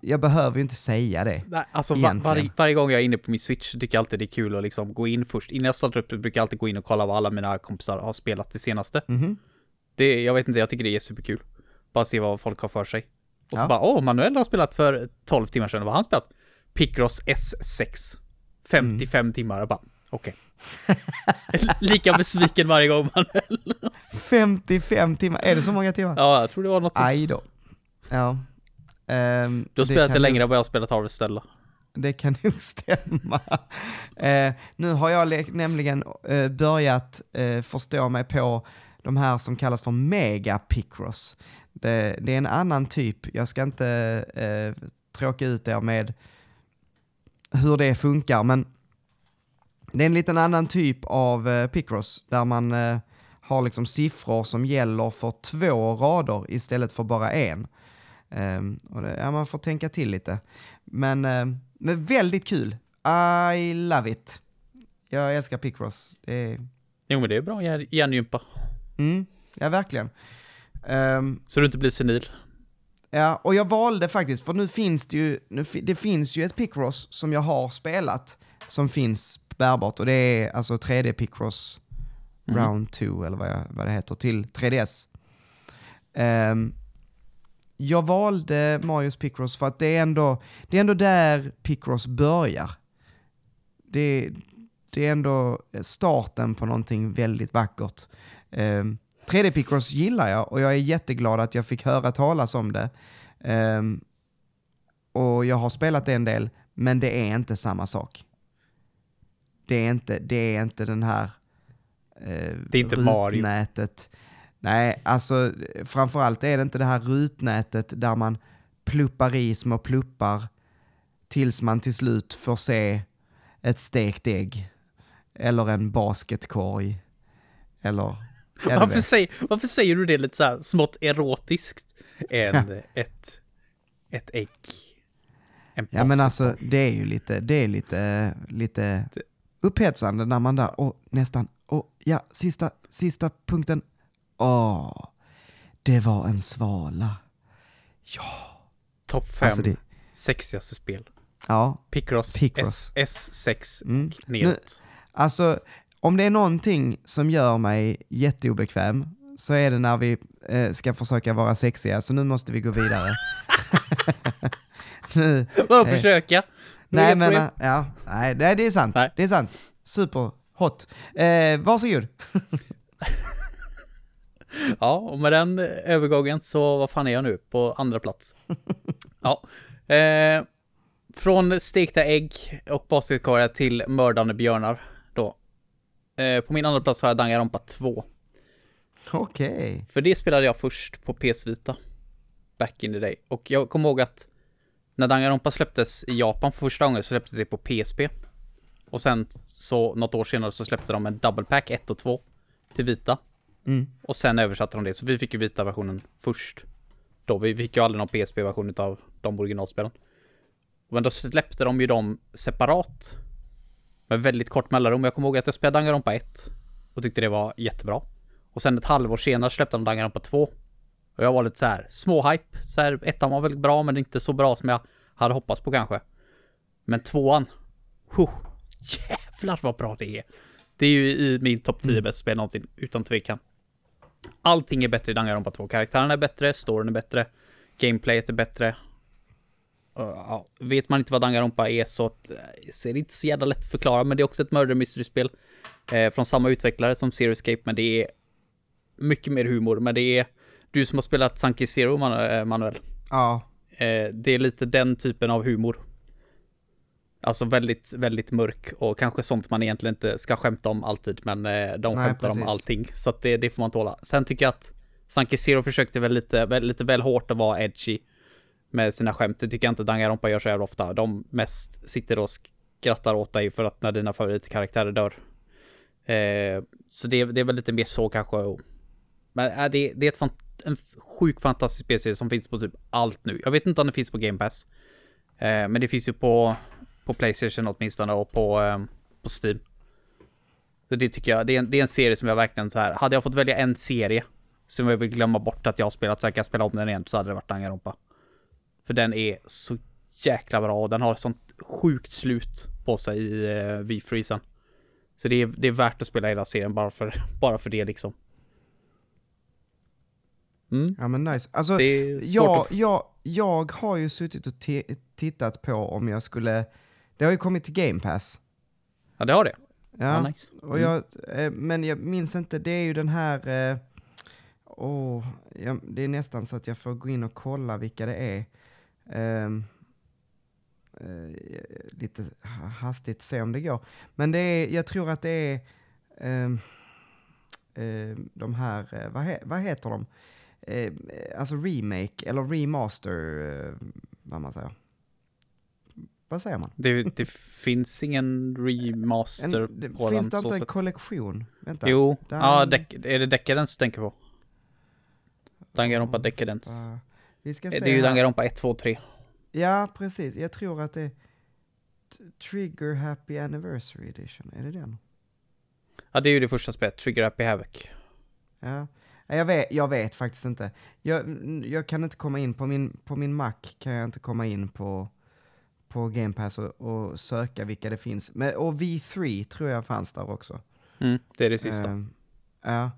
jag behöver ju inte säga det. Nej, alltså var, egentligen. varje, gång jag är inne på min switch så tycker jag alltid det är kul att liksom gå in först. Innan jag startar upp brukar jag alltid gå in och kolla vad alla mina kompisar har spelat det senaste. Mhm. Det, jag vet inte, jag tycker det är superkul. Bara se vad folk har för sig. Och så Ja. bara, åh, Manuel har spelat för 12 timmar sedan, vad har han spelat? Picross S6. 55 Mm. timmar, jag bara, okej. Lika besviken varje gång Manuel. 55 timmar, är det så många timmar? Ja, jag tror det var något sånt. Aj då. Ja. Ehm, Du har spelat det längre än vad jag har spelat Harvestella. Det kan nog stämma. Eh, nu har jag nämligen eh, börjat eh, förstå mig på de här som kallas för mega picross. Det, det är en annan typ, jag ska inte tråka ut er med hur det funkar, men det är en liten annan typ av eh, picross där man eh, har liksom siffror som gäller för två rader istället för bara en. Ehm, och det, ja, man får tänka till lite. Men, eh, men väldigt kul. I love it. Jag älskar Picross. Det är, Jo, men det är bra hjär- hjärngympa. mm, ja, verkligen. Ehm, Så du inte blir senil. Ja, och jag valde faktiskt, för nu finns det ju, nu, det finns ju ett Picross som jag har spelat, som finns bärbart, och det är alltså 3D Picross Round 2, eller vad, jag, vad det heter, till 3DS. Ehm, jag valde Marios Picross för att det är ändå, det är ändå där Picross börjar. Det, det är ändå starten på någonting väldigt vackert. Ehm, 3D Picross gillar jag och jag är jätteglad att jag fick höra talas om det. Ehm, och jag har spelat det en del, men det är inte samma sak. Det är inte, det är inte den här eh, Det är inte Mario. rutnätet. Nej, alltså framförallt är det inte det här rutnätet där man pluppar i små pluppar tills man till slut får se ett stekt ägg. Eller en basketkorg. Eller... Ja, Varför, säger, varför säger du det lite så här smått erotiskt? En, ett, ett ägg. En Ja men alltså det är ju lite, det är lite, lite upphetsande när man där, och nästan, och ja, sista, sista punkten. Åh, det var en svala. Topp fem Alltså det, sexigaste spel. ja, Picross, Picross. S, S6 Mm. neråt. alltså om det är någonting som gör mig jätteobekväm så är det när vi eh, ska försöka vara sexiga, så nu måste vi gå vidare. nu, Vadå eh, försöka? nej men, äh, ja, nej, nej det är sant, Nej. det är sant. Superhot. Eh, varsågod. Ja, och med den övergången så, vad fan är jag nu? På andra plats. ja. Eh, från stekta ägg och basketkorgar till mördande björnar. Eh, på min andra plats har jag Danganronpa 2. Okej. För det spelade jag först på PS Vita. Back in the day. Och jag kommer ihåg att när Danganronpa släpptes i Japan för första gången så släpptes det på PSP. Och sen så något år senare så släppte de en double pack 1 och 2 till Vita. Mm. Och sen översatte de det, så vi fick ju vita versionen först. Då, vi fick ju aldrig någon PSP-version av de originalspelen. Men då släppte de ju dem separat. Med väldigt kort mellanrum. Jag kommer ihåg att jag spelade Danganronpa 1. Och tyckte det var jättebra. Och sen ett halvår senare släppte de Danganronpa 2. Och jag var lite så här småhype. Så här, ettan var väldigt bra men inte så bra som jag hade hoppats på kanske. Men tvåan. Huh, jävlar vad bra det är. Det är ju i min topp 10 bästa spel någonsin, utan tvekan. Allting är bättre i Danganronpa 2. Karaktärerna är bättre, storyn är bättre, gameplayet är bättre. Ja, vet man inte vad Danganronpa är så, att, eh, så är det inte så jävla lätt att förklara, men det är också ett murder mystery-spel. Eh, från samma utvecklare som Zero Escape, men det är mycket mer humor. Men det är du som har spelat Sunky Zero, Manu- eh, Manuel. Ja, Eh, det är lite den typen av humor. Alltså väldigt, väldigt mörk och kanske sånt man egentligen inte ska skämta om alltid, men eh, de Nej, skämtar om precis. allting. Så att det, det får man tåla. Sen tycker jag att Sanki Zero försökte väl lite, väl, lite väl hårt att vara edgy med sina skämt. Det tycker jag inte Danganronpa gör så jävla ofta. De mest sitter och skrattar åt dig för att när dina favoritkaraktärer dör. Eh, så det, det är väl lite mer så kanske. Men äh, det, det är ett fan, en sjuk fantastisk spelserie som finns på typ allt nu. Jag vet inte om det finns på Game Pass. Eh, men det finns ju på, på Playstation åtminstone och på, eh, på Steam. Så det tycker jag, det är, en, det är en serie som jag verkligen så här, hade jag fått välja en serie som jag vill glömma bort att jag har spelat så jag kan spela om den igen så hade det varit Danganronpa. För den är så jäkla bra och den har ett sånt sjukt slut på sig i eh, V-freezen. Så det är, det är värt att spela hela serien bara för, bara för det liksom. Mm. ja men nice. Alltså, jag, att... jag, jag har ju suttit och ti- tittat på om jag skulle, det har ju kommit till Game Pass. Ja, det har det. Ja, Ja, nice. och jag, eh, men jag minns inte, det är ju den här, eh, åh, ja, det är nästan så att jag får gå in och kolla vilka det är. Ehm, eh, lite ha- hastigt se om det går. Men det är, jag tror att det är ehm, eh, de här, eh, vad, he, vad heter de? Eh, alltså remake eller remaster, vad man säger. Vad säger man? Det, det finns ingen remaster En, det, på finns den. det så inte en sätt. kollektion? Vänta. Jo, Där- ja, är det Decadence du tänker på? Danganronpa Decadence. Uh, vi ska det se är ju. Danganronpa 1, 2, 3. Ja, precis. Jag tror att det är Trigger Happy Anniversary Edition. Är det den? Ja, det är ju det första spelet, Trigger Happy Havoc. Ja. Ja, Jag vet, jag vet faktiskt inte. Jag, jag kan inte komma in på min, på min Mac, kan jag inte komma in på, på Game Pass och, och söka vilka det finns. Men, och V3 tror jag fanns där också. Mm, det är det sista. Ehm, ja.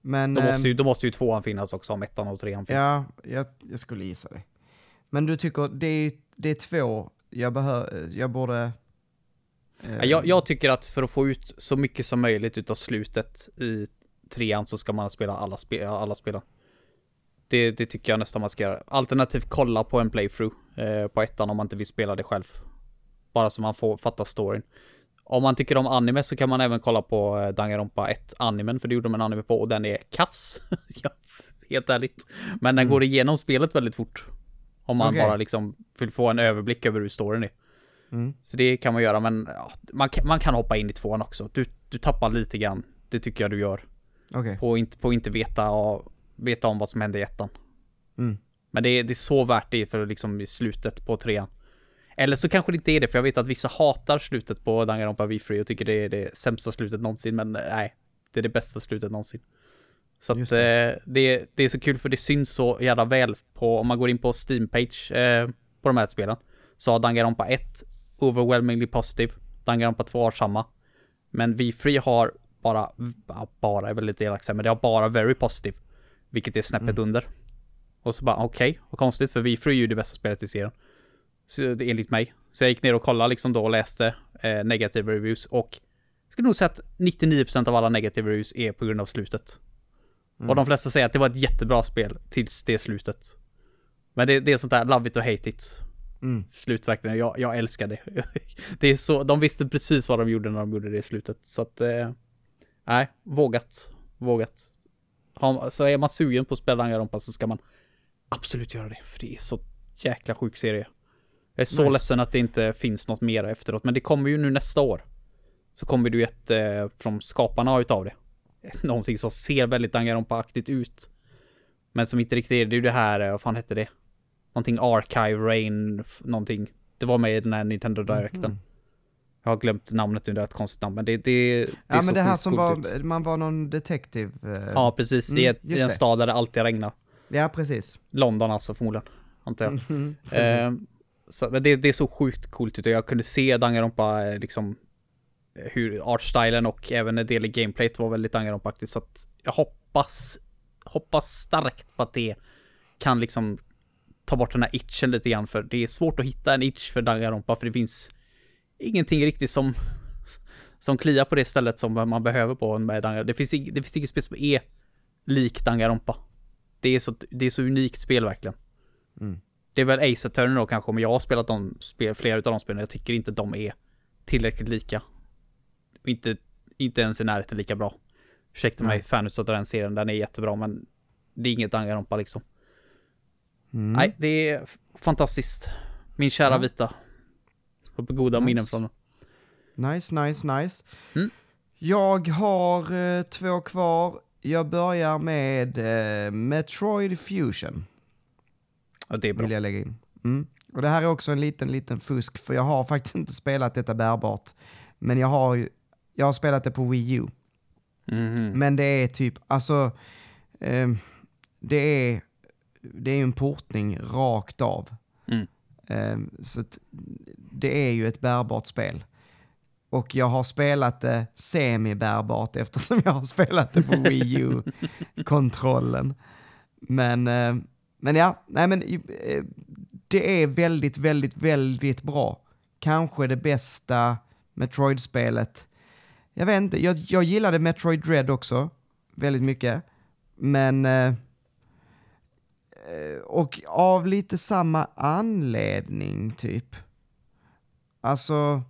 Men, då, ehm, måste ju, då måste ju tvåan finnas också, om ettan och trean finns. Ja, jag, jag skulle gissa det. Men du tycker det är, det är två jag behöver, jag borde... eh, Ja, Jag, jag tycker att för att få ut så mycket som möjligt utav slutet i trean så ska man spela alla, spe, alla spelen. Det, det tycker jag nästan man ska göra. Alternativt kolla på en playthrough eh, på ettan om man inte vill spela det själv. Bara så man får fatta storyn. Om man tycker om anime så kan man även kolla på eh, Danganronpa 1 animen, för det gjorde de en anime på och den är kass. ja, helt ärligt. Men den Mm. går igenom spelet väldigt fort. Om man Okej. bara liksom vill få en överblick över hur storyn är. Mm. Så det kan man göra, men ja, man, kan, man kan hoppa in i tvåan också. Du, du tappar lite grann. Det tycker jag du gör. Okej. På att inte, på inte veta, veta om vad som hände i ettan. Mm. Men det är, det är så värt det för liksom i slutet på trean. Eller så kanske det inte är det, för jag vet att vissa hatar slutet på Danganronpa V3 och tycker det är det sämsta slutet någonsin, men nej, det är det bästa slutet någonsin. Så att det. Eh, det, det är så kul för det syns så jävla väl på, om man går in på Steam-page eh, på de här spelen, så har Danganronpa 1 overwhelmingly positive, Danganronpa 2 har samma, men V3 har bara, bara är väl lite elakt men det har bara very positive, vilket är snäppet under. Och så bara okej, okay, vad konstigt för V3 är ju det bästa spelet i serien. Så, enligt mig. Så jag gick ner och kollade liksom då och läste eh, negativa reviews och skulle nog säga att 99% av alla negativa reviews är på grund av slutet. Mm. Och de flesta säger att det var ett jättebra spel tills det slutet. Men det, det är sånt där love it och hate it. Mm. Slut verkligen. Jag, jag älskar det. det är så, de visste precis vad de gjorde när de gjorde det i slutet. Så att, eh, nej, vågat. Vågat. Har, så är man sugen på att spela Danganronpa så ska man absolut göra det. För det är så jäkla sjuk serie. Jag är så nice. ledsen att det inte finns något mer efteråt, men det kommer ju nu nästa år. Så kommer det ju ett eh, från skaparna utav det. Någonting som ser väldigt Danganronpa-aktigt ut. Men som inte riktigt är det. är ju det här, eh, vad fan hette det? Någonting Archive Rain, någonting. Det var med i den här Nintendo Directen. Mm. Jag har glömt namnet nu, det är ett konstigt namn, men det, det, det Ja men det här som var, ut. man var någon detektiv. Eh. Ja precis, mm, i, ett, i en stad där det alltid regnar. Ja precis. London alltså förmodligen, antar jag. Mm, så, men det, det är så sjukt coolt ut och jag kunde se Danganronpa eh, liksom eh, hur artstylen och även en del i gameplayet var väldigt Danganronpa-aktigt så att jag hoppas hoppas starkt på att det kan liksom ta bort den här itchen lite grann för det är svårt att hitta en itch för Danganronpa för det finns ingenting riktigt som som kliar på det stället som man behöver på med Danganronpa. Det finns, det finns inget spel som är lik Danganronpa. Det är så, det är så unikt spel verkligen. Mm. Det är väl Ace Attorney då kanske, men jag har spelat de spel, flera av de spelen. Jag tycker inte de är tillräckligt lika. Inte, inte ens i närheten lika bra. Ursäkta mig, fanutsatt av den serien, den är jättebra, men det är inget Danganronpa liksom. Mm. Nej, det är fantastiskt. Min kära ja. vita. Har goda nice. minnen från den. Nice, nice, nice. Mm. Jag har eh, två kvar. Jag börjar med eh, Metroid Fusion. Ja, det är bra. Vill jag lägga in. Mm. Och det här är också en liten, liten fusk, för jag har faktiskt inte spelat detta bärbart. Men jag har, jag har spelat det på Wii U. Mm. Men det är typ, alltså, eh, det är, det är en portning rakt av. Mm. Eh, så det är ju ett bärbart spel. Och jag har spelat det semi-bärbart eftersom jag har spelat det på Wii U-kontrollen. Men eh, men ja, nej men eh, det är väldigt, väldigt, väldigt bra. Kanske det bästa Metroid-spelet. Jag vet inte, jag, jag gillade Metroid Dread också väldigt mycket. Men... Eh, eh och av lite samma anledning, typ. Alltså,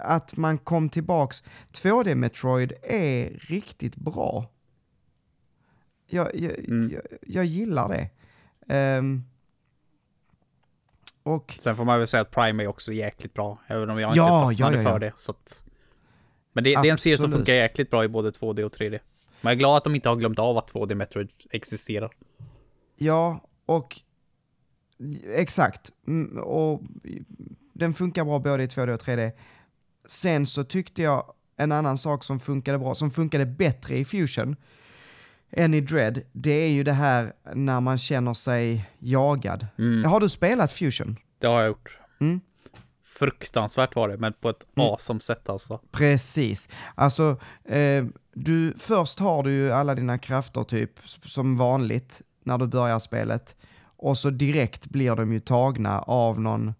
att man kom tillbaks. 2D Metroid är riktigt bra jag, jag, mm. jag, jag, gillar det. Um, och... Sen får man väl säga att Prime är också jäkligt bra, även om jag ja, inte fastnade ja, ja, för det. Så att... Men det, det, är en serie som funkar jäkligt bra i både 2D och 3D. Men jag är glad att de inte har glömt av att 2D Metroid existerar. Ja, och exakt. Mm, och den funkar bra både i 2D och 3D. Sen så tyckte jag en annan sak som funkade bra, som funkade bättre i Fusion, i Dread, det är ju det här när man känner sig jagad. Mm. Har du spelat Fusion? Det har jag gjort. Mm. Fruktansvärt var det, men på ett mm. awesome sätt alltså. Precis. Alltså, eh, du, först har du ju alla dina krafter typ som vanligt när du börjar spelet. Och så direkt blir de ju tagna av någon,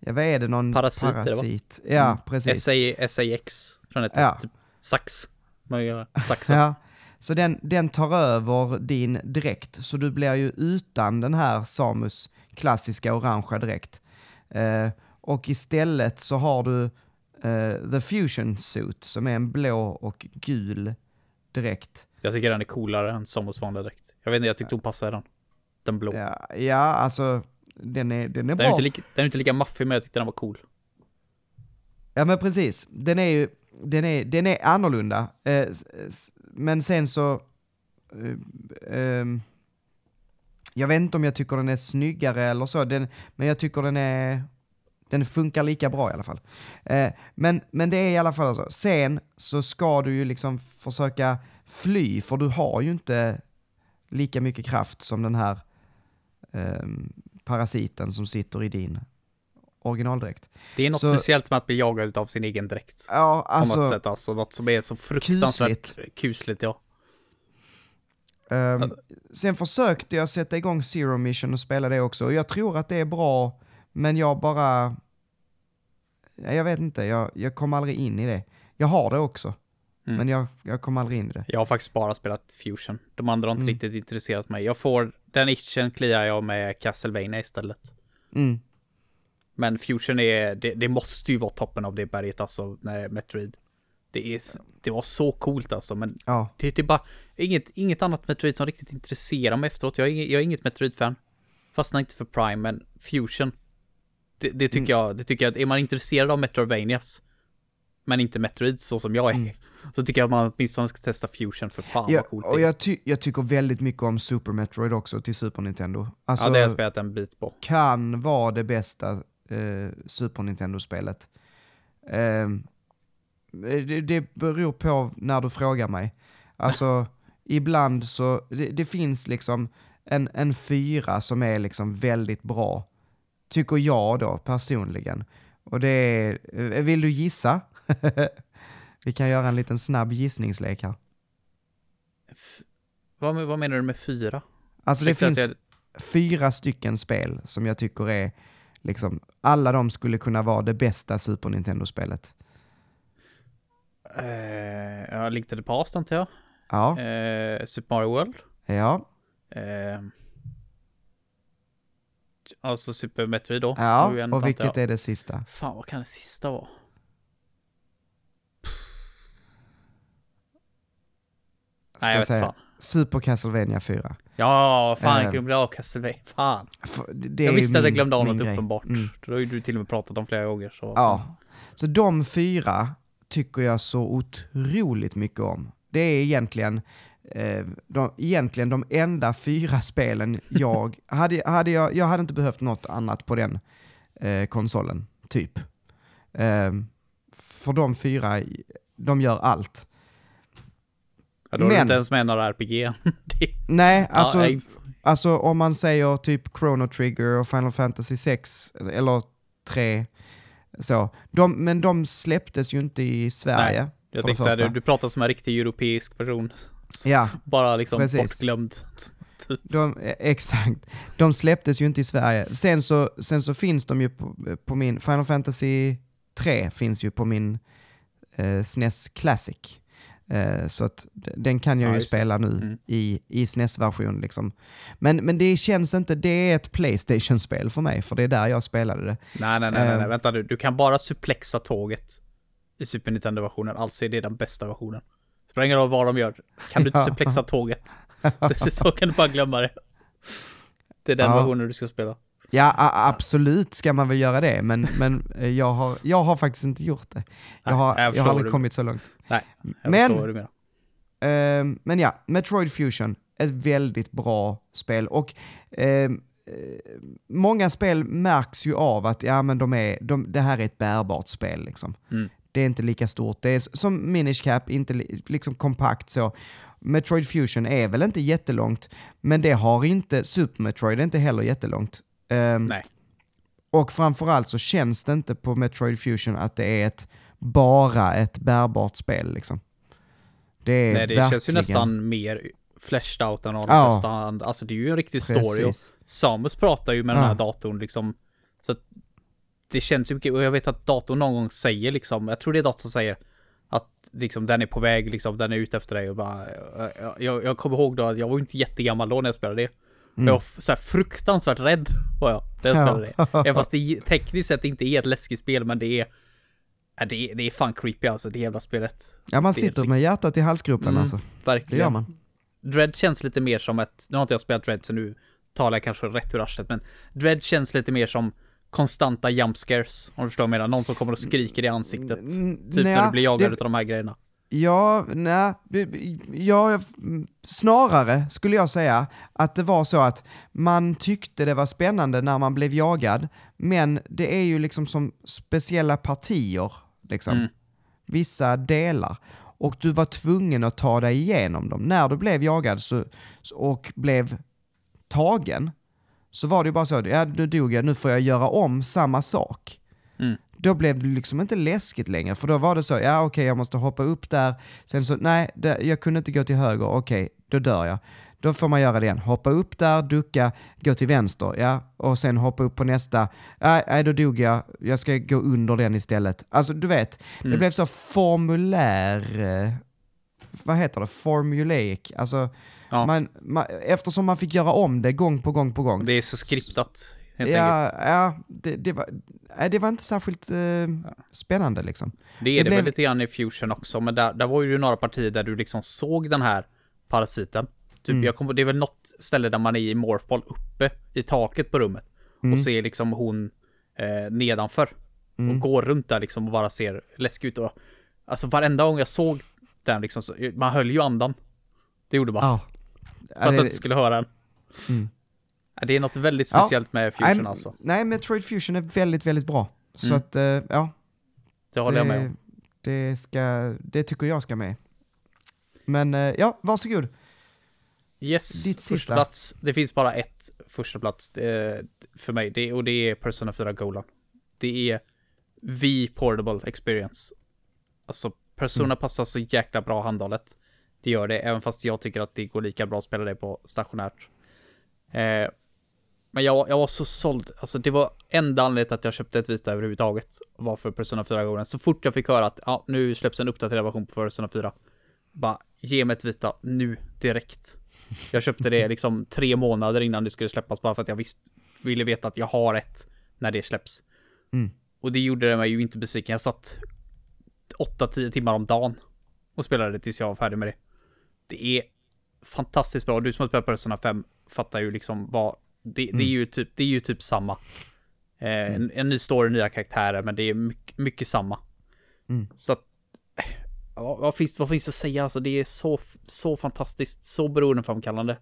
ja vad är det, någon parasit? parasit. Ja, mm. precis. SA, SAX, från ett ja. typ sax. Man gör saxen. ja. Så den, den tar över din dräkt, så du blir ju utan den här Samus klassiska orangea dräkt. Eh, och istället så har du eh, The Fusion Suit som är en blå och gul dräkt. Jag tycker den är coolare än Samus vanliga dräkt. Jag vet inte, jag tyckte hon passade den. Den blå. Ja, ja alltså den är, den är den bra. Är inte lika, den är inte lika maffig men jag tyckte den var cool. Ja men precis, den är ju, den är, den är annorlunda. Eh, men sen så, uh, um, jag vet inte om jag tycker den är snyggare eller så, den, men jag tycker den är, den funkar lika bra i alla fall. Eh, men, men det är i alla fall så, sen så ska du ju liksom försöka fly, för du har ju inte lika mycket kraft som den här eh, parasiten som sitter i din originaldräkt. Det är något Så- speciellt med att bli jagad av sin egen dräkt. Ja, På något alltså, sätt alltså. Något som är så fruktansvärt kusligt, ja. ehm, sen försökte jag sätta igång Zero Mission och spela det också, jag tror att det är bra, men jag bara... ja, Jag vet inte, jag, jag kom aldrig in i det. Jag har det också, Mm. men jag, jag kom aldrig in i det. Jag har faktiskt bara spelat Fusion. De andra har inte Mm. riktigt intresserat mig. Jag får, den itchen kliar jag med Castlevania istället. Mm. Men Fusion är, det, det måste ju vara toppen av det berget alltså, nej, Metroid. Det, är, det var så coolt alltså, men Ja, det, det är bara inget, inget annat Metroid som riktigt intresserar mig efteråt. Jag är, jag är inget Metroid-fan. Fastnar inte för Prime, men Fusion. Det, det tycker jag, det tycker jag, är man intresserad av Metroidvanias, men inte Metroid så som jag är, så tycker jag att man åtminstone ska testa Fusion för fan ja vad coolt och det är. jag, ty jag tycker väldigt mycket om Super Metroid också till Super Nintendo. Alltså, ja, det har jag spelat en bit på. kan vara det bästa eh, Super Nintendo-spelet. Ehm, det, det beror på när du frågar mig. Alltså, ibland så, det, det finns liksom en, en fyra som är liksom väldigt bra. Tycker jag då, personligen. Och det är, eh, vill du gissa? Vi kan göra en liten snabb gissningslek här. Vad, vad menar du med fyra? Alltså det finns fyra stycken spel som jag tycker är, liksom, alla de skulle kunna vara det bästa Super Nintendo-spelet. Jag, eh, ja, Link to the Past antar jag. Ja, Eh, Super Mario World. ja, Eh, alltså Super Metroid då. ja. Och antar vilket jag. är det sista? Fan, vad kan det sista vara? Ska Nej, jag vet säga? fan. Super Castlevania 4. Ja, fan, Eh. jag glömde av Castlevania. Fan. Jag visste att jag glömde av något grej. uppenbart. Mm. Det har ju du till och med pratat om flera gånger. Så Ja. Så de fyra tycker jag så otroligt mycket om. Det är egentligen, eh, de, egentligen de enda fyra spelen jag... hade, hade jag, jag hade inte behövt något annat på den eh, konsolen, typ. Eh, för de fyra, de gör allt. Ja, då är det Men- inte ens med några RPG. det, Nej, alltså, ja, nej, alltså om man säger typ Chrono Trigger och Final Fantasy 6, eller 3, så. De, men de släpptes ju inte i Sverige. jag för det tänkte säga, första. du, pratar som en riktig europeisk person. Ja, Bara liksom Precis. bortglömd. de, eh, exakt. De släpptes ju inte i Sverige. Sen så, sen så finns de ju på, på min, Final Fantasy 3 finns ju på min eh, SNES Classic. Eh, så att den kan jag Ja, ju spela nu Mm. i, i SNES-version liksom. Men, men det känns inte, det är ett Playstation-spel för mig, för det är där jag spelade det. Nej, nej, nej, nej, nej, Ehm. vänta nu. Du kan bara suplexa tåget i Super Nintendo-versionen, alltså är det den bästa versionen. Spelar ingen roll vad de gör. Kan du inte Ja. suplexa tåget, så, så kan du bara glömma det. Det är den Ja. versionen du ska spela. Ja, absolut ska man väl göra det, men, men eh, jag, har, jag har faktiskt inte gjort det. Jag Nej, har, jag jag förstår har aldrig kommit så långt. Nej, jag Men- förstår vad du menar. Ehm, men ja, Metroid Fusion, ett väldigt bra spel. Och ehm, eh, många spel märks ju av att ja, men de är, de, det här är ett bärbart spel. Liksom. Mm. Det är inte lika stort. Det är som Minish Cap, inte li, liksom kompakt så. Metroid Fusion är väl inte jättelångt, men det har inte, Super Metroid är inte heller jättelångt. Ehm, Nej. och framförallt så känns det inte på Metroid Fusion att det är ett, bara ett bärbart spel. Liksom. Det är Nej, det verkligen... känns ju nästan mer fleshed out än de Ja. andra. Alltså det är ju en riktig story. Och. Samus pratar ju med den Ja. här datorn liksom. Så att det känns ju mycket, och jag vet att datorn någon gång säger liksom, jag tror det är datorn som säger att liksom den är på väg, liksom den är ute efter dig och bara, jag, jag, jag kommer ihåg då att jag var inte jättegammal då när jag spelade det. Mm. Jag var så fruktansvärt rädd var jag Ja. spelade det. Även fast det tekniskt sett inte är ett läskigt spel, men det är, det är, det är fan creepy alltså, det jävla spelet. Ja, man Det sitter med hjärtat i halsgropen Mm. alltså. Det Verkligen. gör man. Dread känns lite mer som ett, nu har inte jag spelat Dread så nu talar jag kanske rätt ur arslet, men Dread känns lite mer som konstanta jump scares, om du förstår vad jag menar. Någon som kommer och skriker i ansiktet. Mm, Typ nja, när du blir jagad det, utav de här grejerna. Ja, nej, ja, snarare skulle jag säga att det var så att man tyckte det var spännande när man blev jagad, men det är ju liksom som speciella partier, liksom. Mm. Vissa delar. Och du var tvungen att ta dig igenom dem. När du blev jagad så, och blev tagen, så var det ju bara så, ja nu dog jag, nu får jag göra om samma sak. Mm. Då blev det liksom inte läskigt längre, för då var det så, ja okej okay, jag måste hoppa upp där, sen så, nej, det, jag kunde inte gå till höger, okej, okay, då dör jag. Då får man göra det igen, hoppa upp där, ducka, gå till vänster, ja, och sen hoppa upp på nästa, nej, nej då dog jag, jag ska gå under den istället. Alltså du vet, mm. det blev så formulär, eh, vad heter det, formulaic, alltså Ja. Man, man, eftersom man fick göra om det gång på gång på gång. Det är så skriptat. Helt ja, enkelt. ja det, det, var, det var inte särskilt eh, spännande liksom. Det är det, det blev... väl lite grann i Fusion också, men där, där var ju några partier där du liksom såg den här parasiten. Typ, mm. jag kom, det är väl något ställe där man är i morphball uppe i taket på rummet mm. och ser liksom hon eh, nedanför. Mm. Och går runt där liksom och bara ser läskig ut. Och, alltså varenda gång jag såg den liksom, så, man höll ju andan. Det gjorde man. Ja. För att det... inte skulle höra den. Mm. Det är något väldigt speciellt ja. med Fusion I'm, alltså. Nej, Metroid Fusion är väldigt, väldigt bra. Så mm. att, uh, ja. Det håller jag med om. Det, ska, det tycker jag ska med. Men uh, ja, varsågod. Yes, Ditt första plats. Det finns bara ett första plats uh, för mig. Det, och det är Persona 4 Golan. Det är V Portable Experience. Alltså, Persona mm. passar så jäkla bra handhållet. Det gör det, även fast jag tycker att det går lika bra att spela det på stationärt. Eh, men jag, jag var så såld. Alltså det var enda anledningen att jag köpte ett Vita överhuvudtaget. Var för Persona 4 gången. Så fort jag fick höra att ja, nu släpps en uppdaterad version på Persona 4. Bara ge mig ett Vita nu direkt. Jag köpte det liksom tre månader innan det skulle släppas bara för att jag visst, ville veta att jag har ett när det släpps. Mm. Och det gjorde det mig ju inte besviken. Jag satt 8-10 timmar om dagen och spelade tills jag var färdig med det. Det är fantastiskt bra. Du som har spelat Persona 5 fattar ju liksom vad... Det, mm. det, är, ju typ, det är ju typ samma. Eh, mm. en, en, ny story, nya karaktärer, men det är mycket, mycket samma. Mm. Så att... Vad, vad, finns, vad finns att säga? Alltså det är så, så fantastiskt, så beroendeframkallande.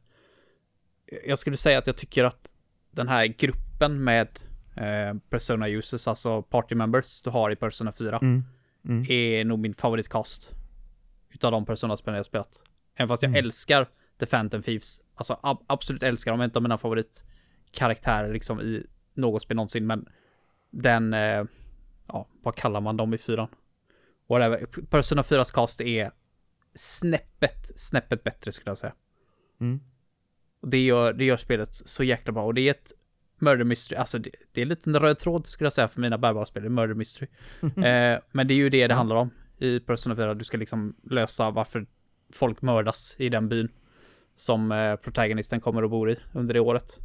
Jag skulle säga att jag tycker att den här gruppen med eh, Persona users, alltså party members du har i Persona 4, mm. Mm. är nog min favoritcast. Utav de Persona-spelen jag spelat. Även fast jag mm. älskar The Phantom Thieves. Alltså ab absolut älskar dem, inte av mina favoritkaraktärer liksom i något spel någonsin, men den, eh, ja, vad kallar man dem i fyran? Whatever. Persona 4s cast är snäppet, snäppet bättre skulle jag säga. Mm. Och det gör, det gör spelet så jäkla bra. Och det är ett murder mystery, alltså det, det är en liten röd tråd skulle jag säga för mina bärbara spel, murder mystery. eh, men det är ju det det handlar om i Persona 4. Du ska liksom lösa varför folk mördas i den byn som eh, protagonisten kommer och bor i under det året.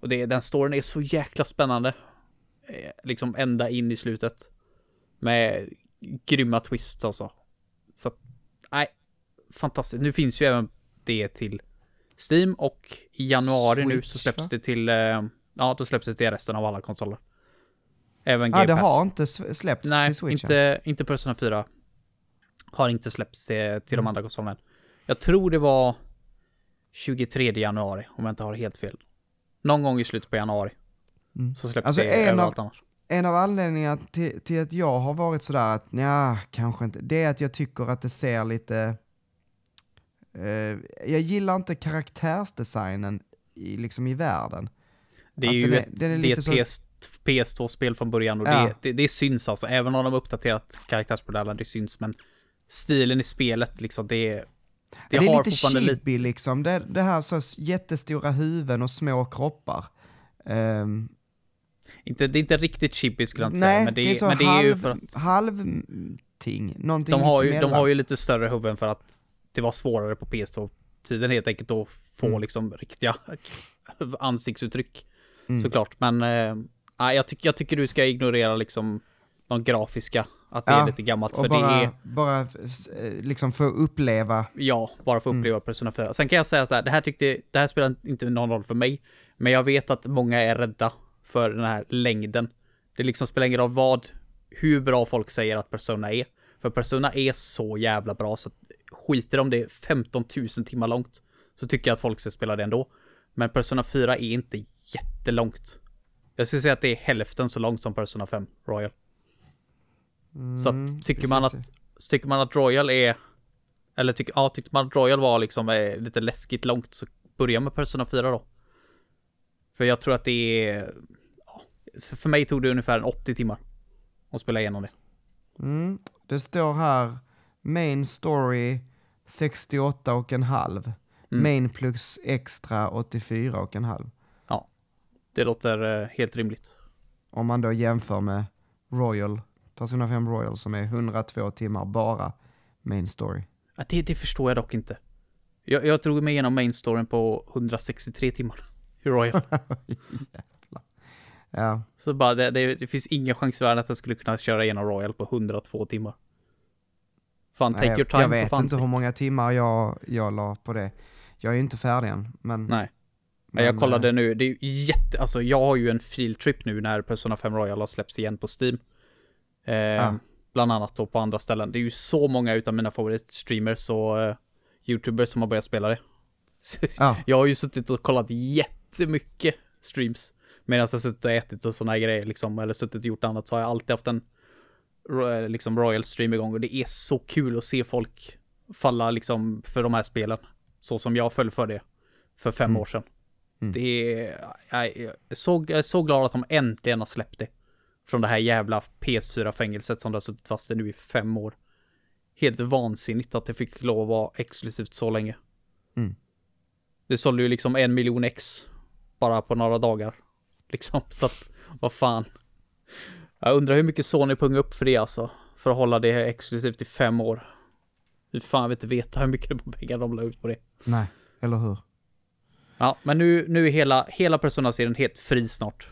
Och det, den storyn är så jäkla spännande. Eh, liksom ända in i slutet. Med grymma twists alltså. Så nej, fantastiskt. Nu finns ju även det till Steam och i januari Switch, nu så släpps va? det till, eh, ja då släpps det till resten av alla konsoler. Även Game ah, det Pass. har inte släppts Nej, till Switch? Nej, inte, inte Persona 4. Har inte släppts till, till mm. de andra konsolerna. Jag tror det var 23 januari, om jag inte har helt fel. Någon gång i slutet på januari. Mm. Så släpps alltså det överallt av, annars. En av anledningarna till, till, att jag har varit sådär att, ja, kanske inte, det är att jag tycker att det ser lite... Eh, jag gillar inte karaktärsdesignen i, liksom i världen. Det är att ju ett, är det är ett så... PS, PS2-spel från början och ja. det, det, det syns alltså. Även om de har uppdaterat karaktärsmodellerna, det syns. Men stilen i spelet liksom, det är det, det är lite chibi li liksom, det, det här så jättestora huvuden och små kroppar. Um, inte, det är inte riktigt chibi skulle jag inte nej, säga, men det, det är, men det halv, är ju för att... halvting, någonting de har, ju, de har ju lite större huvuden för att det var svårare på PS2-tiden helt enkelt att få mm. liksom riktiga ansiktsuttryck. Mm. Såklart, men äh, jag, tyck, jag tycker du ska ignorera liksom de grafiska att det ja, är lite gammalt, för bara, det är... Bara liksom få uppleva... Ja, bara få uppleva mm. Persona 4. Sen kan jag säga så här, det här tyckte, det här spelar inte någon roll för mig, men jag vet att många är rädda för den här längden. Det liksom spelar ingen roll vad, hur bra folk säger att Persona är. För Persona är så jävla bra så skiter om det är 15 000 timmar långt så tycker jag att folk ska spela det ändå. Men Persona 4 är inte jättelångt. Jag skulle säga att det är hälften så långt som Persona 5 Royal. Så att tycker man att, tycker man att Royal är eller tycker, ja, tyckte man att Royal var liksom eh, lite läskigt långt så börja med Persona 4 då. För jag tror att det är... Ja, för, mig tog det ungefär 80 timmar att spela igenom det. Mm, det står här Main Story 68 och en halv. Mm. Main plus extra 84 och en halv. Det låter eh, helt rimligt. Om man då jämför med Royal, Persona 5 Royal som är 102 timmar bara Main Story. Ja, det, det förstår jag dock inte. Jag, jag drog mig igenom main storyn på 163 timmar. I Royal. Ja, Så bara, det, det, det finns ingen chans i världen att jag skulle kunna köra igenom Royal på 102 timmar. Fan, take nej, your time jag vet inte hur många timmar jag, jag la på det. Jag är inte färdig än, men... Nej. men jag kollade eh, nu, det är ju jätte, alltså jag har ju en field trip nu när Persona 5 Royal har släppts igen på Steam. Eh, Ah. Bland annat då på andra ställen. Det är ju så många utav mina favoritstreamers och eh, YouTubers som har börjat spela det. Ja, Jag har ju suttit och kollat jättemycket streams. Medan jag suttit och ätit och här grejer liksom. Eller suttit och gjort annat så har jag alltid haft en ro- liksom Royal stream igång. Och det är så kul att se folk falla liksom för de här spelen. Så som jag föll för det. För fem Mm. år sedan. Mm. Det är, jag, är så, jag är så glad att de äntligen har släppt det. Från det här jävla PS4-fängelset som det har suttit fast i nu i fem år. Helt vansinnigt att det fick lov att vara exklusivt så länge. Mm. Det sålde ju liksom en miljon ex bara på några dagar. Liksom, så att, vad fan. Jag undrar hur mycket Sony pungar upp för det alltså. För att hålla det exklusivt i fem år. Hur fan vill inte veta hur mycket pengar de la ut på det. nej, eller hur? Ja, men nu, nu är hela, hela Persona-serien helt fri snart.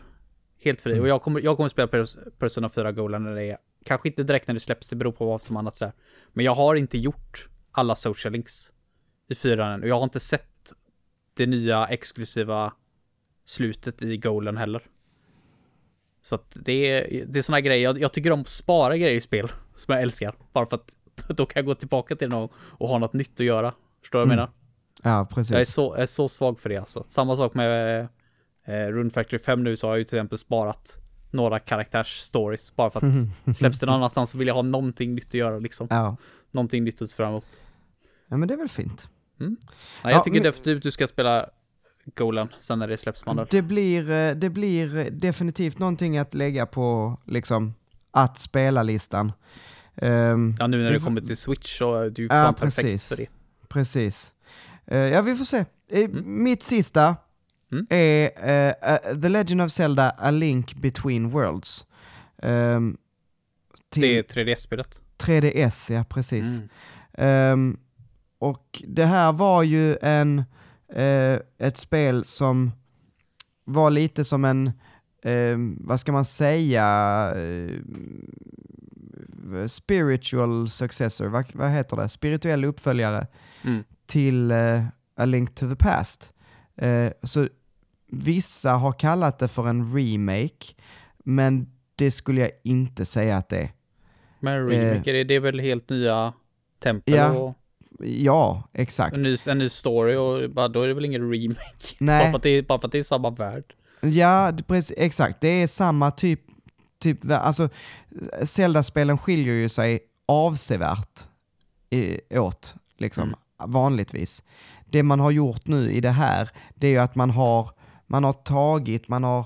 Helt fri. Mm. Och jag kommer, jag kommer spela Pers- Persona 4 Golden när det är, kanske inte direkt när det släpps, det beror på vad som annat där. Men jag har inte gjort alla social links i 4 än. Och jag har inte sett det nya exklusiva slutet i Golden heller. Så att det är, det är såna här grejer, jag, jag tycker om att spara grejer i spel som jag älskar. Bara för att då kan jag gå tillbaka till någon och ha något nytt att göra. Förstår du vad jag Mm. menar? Ja, Jag är precis. så, jag är så svag för det alltså. Samma sak med eh, Rune Factory 5 nu så har jag ju till exempel sparat några karaktärs-stories bara för att släpps det någon annanstans så vill jag ha någonting nytt att göra liksom. Ja. Någonting nytt att se fram emot. ja, men det är väl fint. Nej, jag Ja, tycker men- definitivt du ska spela Golan sen när det släpps mandar. Det blir, eh, det blir definitivt någonting att lägga på, liksom, att spela-listan. Ehm, Ja, nu när det kommer till Switch så är du ju Ja, fan perfekt för det. Precis. Eh, ja, vi får se. Eh, Mitt sista Mm. är eh, eh, The Legend of Zelda A Link Between Worlds. Till Det är 3DS-spelet. 3DS, ja precis. Mm. Ehm, och det här var ju en, eh, ett spel som var lite som en, ehm, vad ska man säga, eh, spiritual successor, vad, vad heter det? Spirituell uppföljare Mm. till eh, A Link to the Past. Så vissa har kallat det för en remake, men det skulle jag inte säga att det är. Men remake, det, det är väl helt nya tempel Ja, och Ja, exakt. en ny, en ny story och bara, då är det väl ingen remake. Nej. Bara, för att det bara för att det är samma värld. Ja, precis, exakt. Det är samma typ, typ alltså Zelda-spelen skiljer ju sig avsevärt i, åt, liksom, Mm. vanligtvis. Det man har gjort nu i det här, det är ju att man har, man har tagit, man har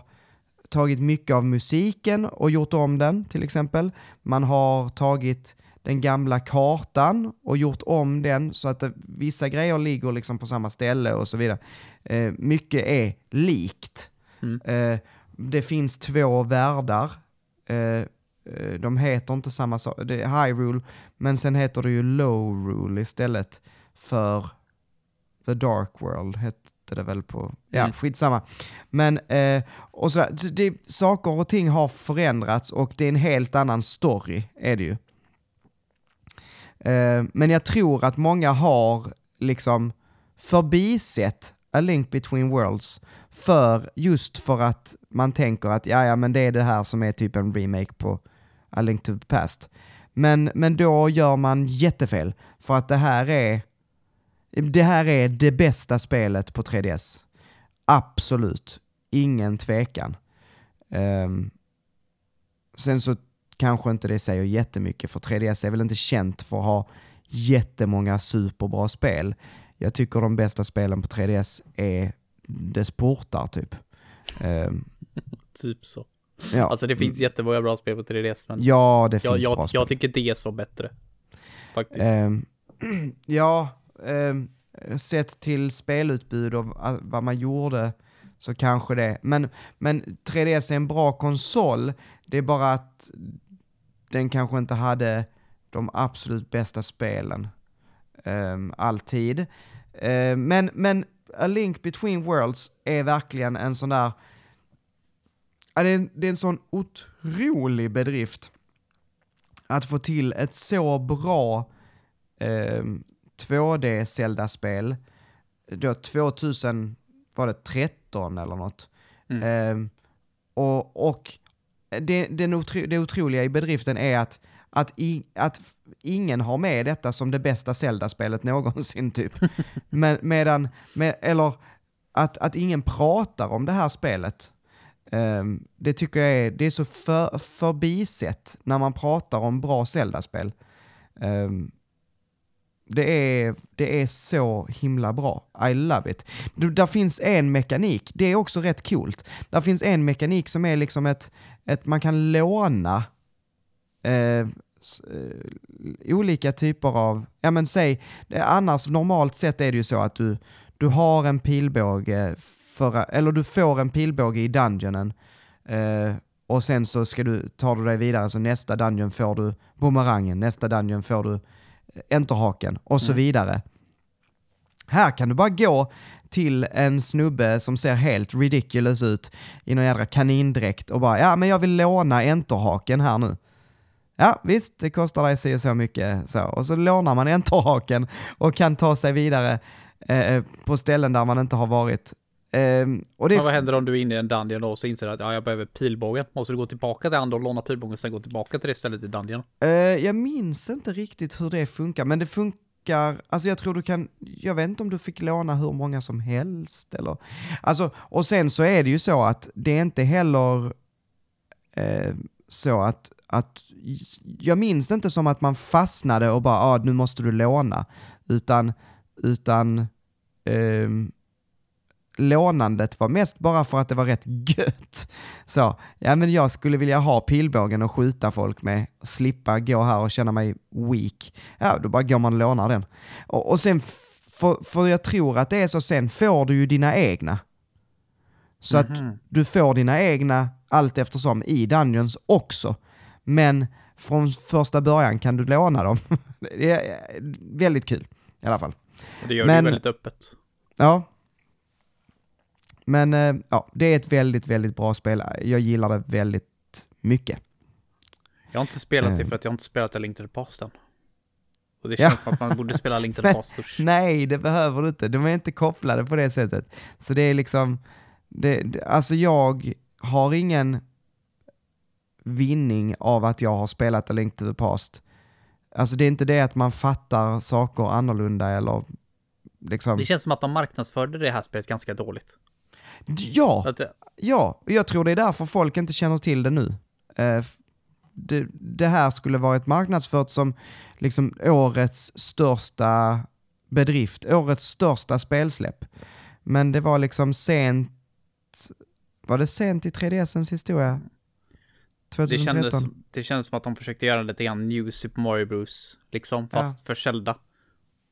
tagit mycket av musiken och gjort om den, till exempel. Man har tagit den gamla kartan och gjort om den så att vissa grejer ligger liksom på samma ställe och så vidare. Eh, mycket är likt. Mm. Eh, det finns två världar. Eh, eh, de heter inte samma sak. Det är Hyrule, men sen heter det ju Low Rule istället för The Dark World hette det väl på, ja Mm. skitsamma. Men, eh, och så, så det, saker och ting har förändrats och det är en helt annan story, är det ju. Eh, men jag tror att många har liksom förbisett A Link Between Worlds för just för att man tänker att ja, ja, men det är det här som är typ en remake på A Link to the Past. Men, men då gör man jättefel. För att det här är det här är det bästa spelet på 3DS. Absolut. Ingen tvekan. Um, sen så kanske inte det säger jättemycket, för 3DS är väl inte känt för att ha jättemånga superbra spel. Jag tycker de bästa spelen på 3DS är dess portar typ. Um, typ så. Ja. Alltså det finns jättemånga bra spel på 3DS. Men ja, det finns jag, bra jag, spel. Jag tycker DS var bättre. Faktiskt. Um, ja, eh, sett till spelutbud och vad man gjorde så kanske det. Men, men 3DS är en bra konsol, det är bara att den kanske inte hade de absolut bästa spelen eh, alltid. Eh, men, men A Link Between Worlds är verkligen en sån där, det är, det är en sån otrolig bedrift att få till ett så bra eh, 2D Zelda-spel, då 2000, var det 13 eller något. Mm. Eh, och och det, det, otro, det otroliga i bedriften är att, att, i, att ingen har med detta som det bästa Zelda-spelet någonsin typ. med, medan, med, eller att, att ingen pratar om det här spelet. Um, det tycker jag är, det är så för, förbisett när man pratar om bra Zelda-spel. Um, det är, det är så himla bra. I love it. Där finns en mekanik, det är också rätt coolt. Där finns en mekanik som är liksom ett, ett man kan låna eh, eh olika typer av, ja men säg, eh, annars normalt sett är det ju så att du, du har en pilbåge, för, eller du får en pilbåge i dungeonen eh, och sen så ska du, tar du dig vidare, så nästa dungeon får du bumerangen, nästa dungeon får du enterhaken och så mm. vidare. Här kan du bara gå till en snubbe som ser helt ridiculous ut i någon jädra kanindräkt och bara ja men jag vill låna enterhaken här nu. Ja visst, det kostar dig så, så mycket så. Och så lånar man enterhaken och kan ta sig vidare eh, på ställen där man inte har varit. Um, och det Men vad händer om du är inne i en dungeon och så inser att ja, jag behöver pilbågen? Måste du gå tillbaka till andra och låna pilbågen och sen gå tillbaka till det stället i dungeon? Uh, jag minns inte riktigt hur det funkar, men det funkar, alltså jag tror du kan, jag vet inte om du fick låna hur många som helst eller, alltså, och sen så är det ju så att det är inte heller uh, så att, att, jag minns det inte som att man fastnade och bara, ah, nu måste du låna, utan, utan, um, lånandet var mest bara för att det var rätt gött. Så, ja men jag skulle vilja ha pilbågen och skjuta folk med, och slippa gå här och känna mig weak. Ja, då bara går man och lånar den. Och, och sen, för, för jag tror att det är så, sen får du ju dina egna. Så mm -hmm. att mhm. du får dina egna allt eftersom i Dungeons också. Men från första början kan du låna dem. det är väldigt kul i alla fall. Och det gör Men, det väldigt öppet. Ja, men eh, ja, det är ett väldigt, väldigt bra spel. Jag gillar det väldigt mycket. Jag har inte spelat det eh. för att jag inte spelat A Link to the Past än. Och det känns ja. som att man borde spela Link to the Past först. Nej, det behöver du inte. De är inte kopplade på det sättet. Så det är liksom, det, alltså jag har ingen vinning av att jag har spelat A Link to the Past. Alltså det är inte det att man fattar saker annorlunda eller liksom... Det känns som att de marknadsförde det här spelet ganska dåligt. Ja, ja, jag tror det är därför folk inte känner till det nu. Uh, det, det, här skulle varit marknadsfört som liksom årets största bedrift, årets största spelsläpp. Men det var liksom sent, var det sent i 3DSens historia? 2013? Det kändes, det kändes som att de försökte göra lite grann New Super Mario Bros. Liksom, fast ja. för Zelda.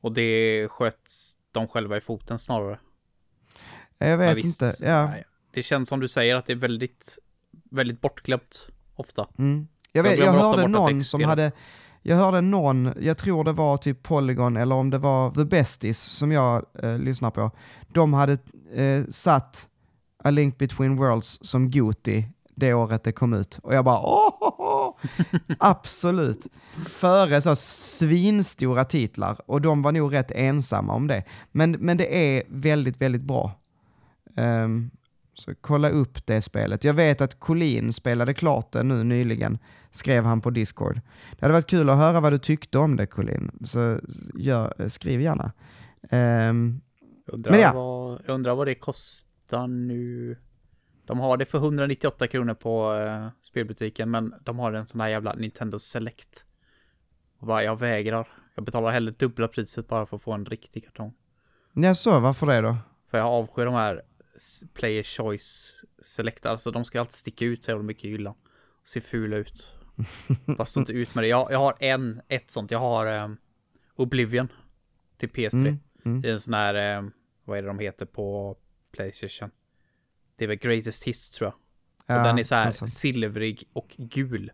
Och det sköt de själva i foten snarare. Jag vet ja, inte. Ja. Det känns som du säger att det är väldigt, väldigt bortglömt ofta. Mm. Jag, vet, jag, jag hörde någon som hade, jag hörde någon, jag tror det var typ Polygon eller om det var The Besties som jag eh, lyssnar på. De hade eh, satt A Link Between Worlds som Goti det året det kom ut. Och jag bara åh, absolut. Före så svinstora titlar och de var nog rätt ensamma om det. Men, men det är väldigt, väldigt bra. Um, Så kolla upp det spelet. Jag vet att Colin spelade klart det nu nyligen, skrev han på Discord. Det hade varit kul att höra vad du tyckte om det Colin, så gör, skriv gärna. Um, undrar, men ja. vad, jag undrar vad det kostar nu. De har det för 198 kronor på uh, spelbutiken, men de har en sån här jävla Nintendo Select. Och bara, jag vägrar. Jag betalar hellre dubbla priset bara för att få en riktig kartong. Ja, så varför det då? För jag avskyr de här player choice select, alltså de ska alltid sticka ut så jävla mycket i hyllan. Och se fula ut. Stå inte ut med det. Jag, jag har en, ett sånt, jag har um, Oblivion till PS3. Mm, mm. I en sån här, um, vad är det de heter på Playstation? Det är väl Greatest Hits tror jag. Ja, och den är så här silvrig och gul.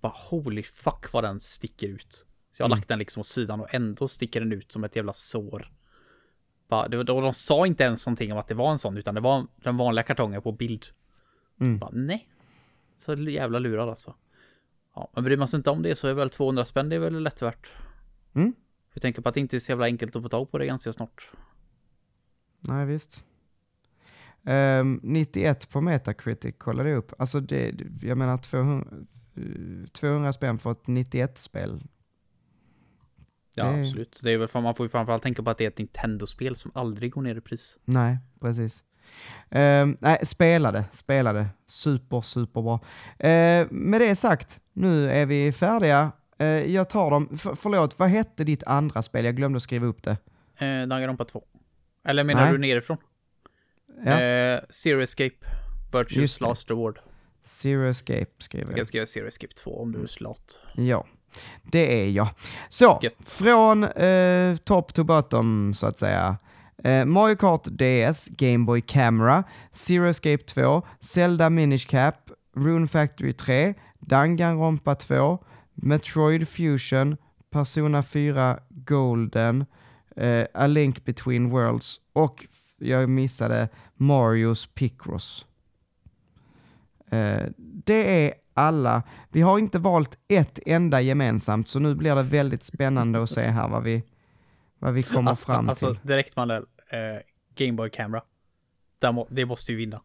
Bara holy fuck vad den sticker ut. Så jag har Mm. lagt den liksom åt sidan och ändå sticker den ut som ett jävla sår. Bara, det, och de sa inte ens någonting om att det var en sån, utan det var den vanliga kartongen på bild. Mm. Bara, nej. Så jävla lurad alltså. Ja, men bryr man sig inte om det så är väl 200 spänn, det är väl lätt värt. Mm. Jag tänker på att det inte är så jävla enkelt att få tag på det ganska snart. Nej, visst. Ehm, 91 på Metacritic kollade jag upp. Alltså, det, jag menar 200, eh, 200 spänn för ett 91-spel. Ja, Det- absolut. Det är väl för man får ju framförallt tänka på att det är ett Nintendo-spel som aldrig går ner i pris. Nej, precis. Ehm, nej, spelade, spelade. Super, super bra. Ehm, med det sagt, nu är vi färdiga. Ehm, jag tar dem. F- förlåt, vad hette ditt andra spel? Jag glömde att skriva upp det. Eh, Danganronpa 2. Eller menar Nej. du nerifrån? Ja, Eh, Zero Escape. Virtues. Last Reward. Zero Escape skriver Jag jag. kan skriva Zero Escape 2 om du är slat. Ja, det är jag. Så, Gött. från eh, top to bottom så att säga. Eh, Mario Kart DS, Game Boy Camera, Zero Escape 2, Zelda Minish Cap, Rune Factory 3, Danganronpa 2, Metroid Fusion, Persona 4 Golden, eh, A Link Between Worlds och jag missade Marios Picross. Eh, det är alla. Vi har inte valt ett enda gemensamt, så nu blir det väldigt spännande att se här vad vi, vad vi kommer Alltså, fram alltså till. direkt Mandel. Eh, Game Boy Camera. Må, det måste ju vinna.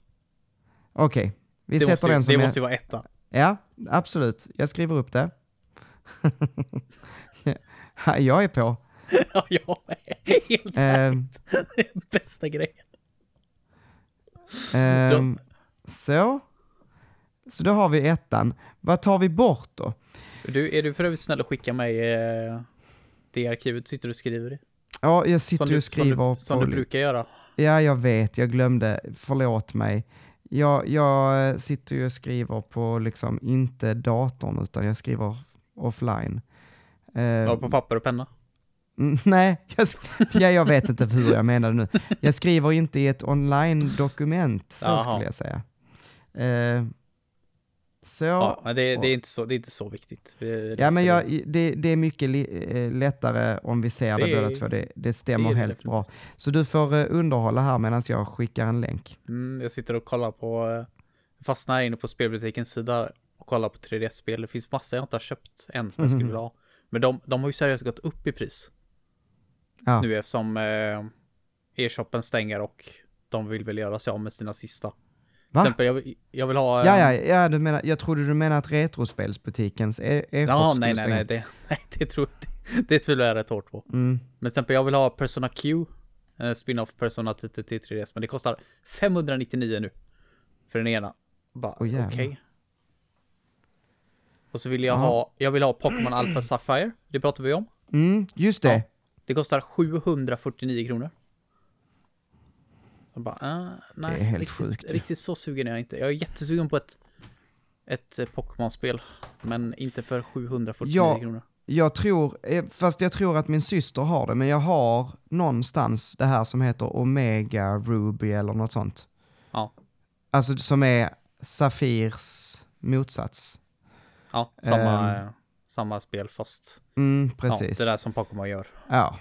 Okej, vi Det, sätter ju, den som... det är- måste ju vara etta. Ja, absolut. Jag skriver upp det. Ja, jag är på. ja, jag är helt Ehm, bästa grejen. ehm, så. Så då har vi ettan. Vad tar vi bort då? Du, är du för övrigt snäll att skicka mig eh, det arkivet du sitter och skriver i? Ja, jag sitter du, och skriver som du, som på... du brukar göra. Ja, jag vet, jag glömde. Förlåt mig. Jag, jag eh, sitter ju och skriver på liksom inte datorn utan jag skriver offline. Eh, Ja, på papper och penna. mm, nej, jag, ja, jag vet inte hur jag menade nu. Jag skriver inte i ett online-dokument, så Jaha. skulle jag säga. Eh, så, Ja, ja, det, det, är inte så, det är inte så viktigt. Vi- men jag, det- det, är mycket eh, lättare om vi ser det, Det båda två. Det, det stämmer helt bra. Så du får eh, underhålla här medan jag skickar en länk. Mm, jag sitter och kollar på, eh, fastnar inne på spelbutikens sida och kollar på 3DS-spel. Det finns massa jag inte har köpt än som jag skulle Mhm. vilja ha. Men de, de har ju seriöst gått upp i pris Ja. nu eftersom eh, e-shoppen stänger och de vill väl göra sig av med sina sista. Till Va? exempel, jag, jag vill ha... Ja, ja, ja du menar, jag trodde du menade att retrospelsbutikens e- e-shop Ja, skulle nej, nej, stänga. nej, det, nej, det tror jag det, det tvivlar jag rätt hårt på. Mm. Men till exempel, jag vill ha Persona Q, eh, spin-off Persona till, till, till 3DS, men det kostar 599 nu. För den ena. Bara, Åh, okej. jävlar. Och så vill jag Ja. ha, jag vill ha Pokémon Alpha Sapphire, det pratar vi om. Mm, just det. Ja. Det kostar 749 kronor. Bara, ah, nej, Det är helt riktigt, sjukt ju. riktigt så sugen är jag inte. Jag är jättesugen på ett, ett eh, Pokémon-spel, men inte för 749 Ja. kronor. Jag tror, eh, fast jag tror att min syster har det, men jag har någonstans det här som heter Omega Ruby eller något sånt. Ja. Alltså som är Safirs motsats. Ja, samma, eh, samma spel fast Mm, precis. Ja, det där som Pokémon gör. Ja.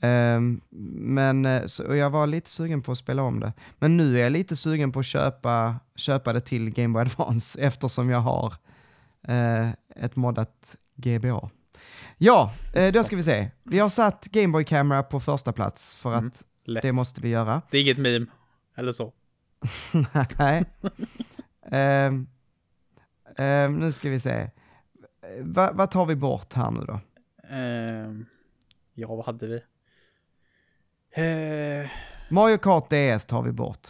Ehm, men eh, så, jag var lite sugen på att spela om det. Men nu är jag lite sugen på att köpa, köpa det till Game Boy Advance eftersom jag har eh, ett moddat GBA. Ja, eh, då ska vi se. Vi har satt Game Boy Camera på första plats för Mm, att Lätt. det måste vi göra. Det är inget meme, eller så. Nej. Ehm, ehm, nu ska vi se. Va- Vad tar vi bort här nu då? Ja, vad hade vi? Eh, Mario Kart DS tar vi bort.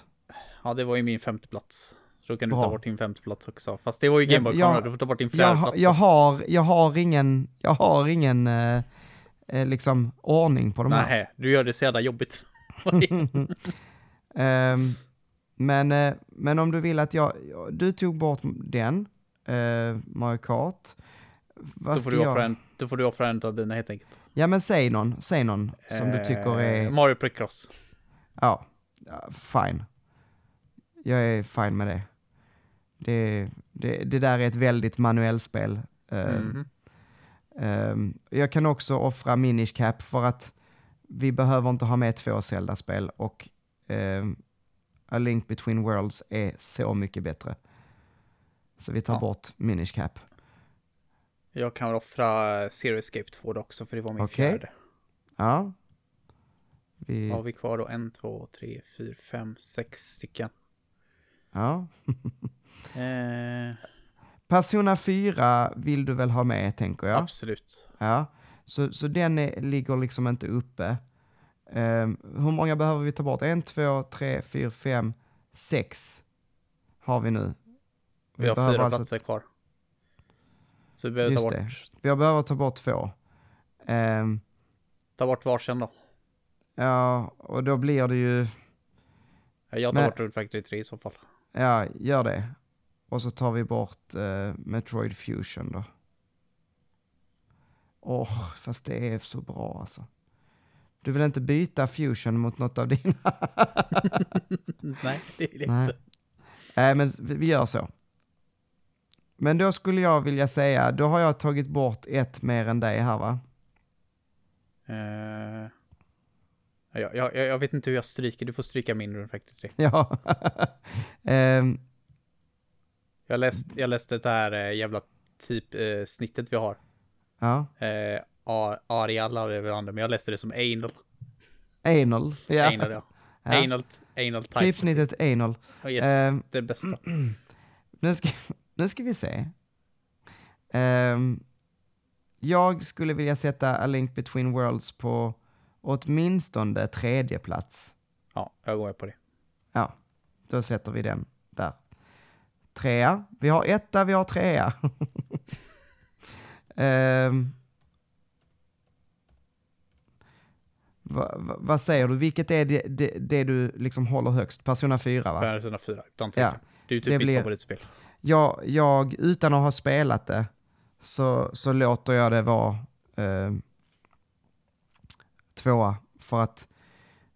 ja, det var ju min femte plats. Så då kan du Bra. ta bort din femte plats också. Fast det var ju Ja, Gameboy jag- Color, du får ta bort din fjärde Jag, plats. jag, har, jag har ingen, jag har ingen eh, eh, liksom ordning på de här. Nej, du gör det så jävla jobbigt. Ehm, men, eh, men om du vill att jag, du tog bort den, eh, Mario Kart. Vad då, får du jag? offra en, då får du offra en av dina helt enkelt. Ja men säg någon, säg någon som du tycker Eh, är, Mario Precross. ja, fine. Jag är fine med det. Det, det, det där är ett väldigt manuellspel. Eh, Mhm. Ehm, jag kan också offra Minish Cap för att vi behöver inte ha med två Zelda-spel och ehm, A Link Between Worlds är så mycket bättre. Så vi tar Ja. bort Minish Cap. Jag kan väl offra eh, Zero Escape 2 då också, för det var min Okej. fjärde. Ja. Vi, har vi kvar då? En, två, tre, fyra, fem, sex stycken. ja. Eh, Persona 4 vill du väl ha med, tänker jag? Absolut. Ja. Så, så den är, ligger liksom inte uppe. Ehm, hur många behöver vi ta bort? En, två, tre, fyra, fem, sex har vi nu. Vi har behöver fyra alltså- platser kvar. Så vi behöver ta Just bort, det. Vi behöver ta bort två. Ehm, ta bort varsin då. ja, och då blir det ju, Ja, Jag tar Men- bort Road Factory 3 i så fall. ja, gör det. Och så tar vi bort eh, Metroid Fusion då. Åh, fast det är så bra alltså. Du vill inte byta Fusion mot något av dina? Nej, det det Nej. inte. Nej, men vi vi gör så. Men då skulle jag vilja säga, då har jag tagit bort ett mer än dig här va? Eh, jag, jag, jag vet inte hur jag stryker, du får stryka min Road Factory 3. Ja. Ehm, Jag läste, jag läste det här eh, jävla typ eh, snittet vi har. ja. Eh, Ar- Arial har det väl andra, men jag läste det som anal. Anal. Ja. Anal, ja. Ja. Anal, anal type. Typsnittet anal. Oh, yes, Ehm, det bästa. nu, ska, nu ska vi se. Ehm, jag skulle vilja sätta A Link Between Worlds på åtminstone tredje plats. Ja, jag går med på det. Ja, då sätter vi den där. Trea. Vi har etta, vi har trea. Ehm, va, va, vad säger du? Vilket är det, det, det du liksom håller högst? Persona 4 va? Persona 4, utan tvekan. Ja, Det är ju typ det mitt blir- favoritspel. Jag, jag, utan att ha spelat det, så, så låter jag det vara eh, tvåa. För att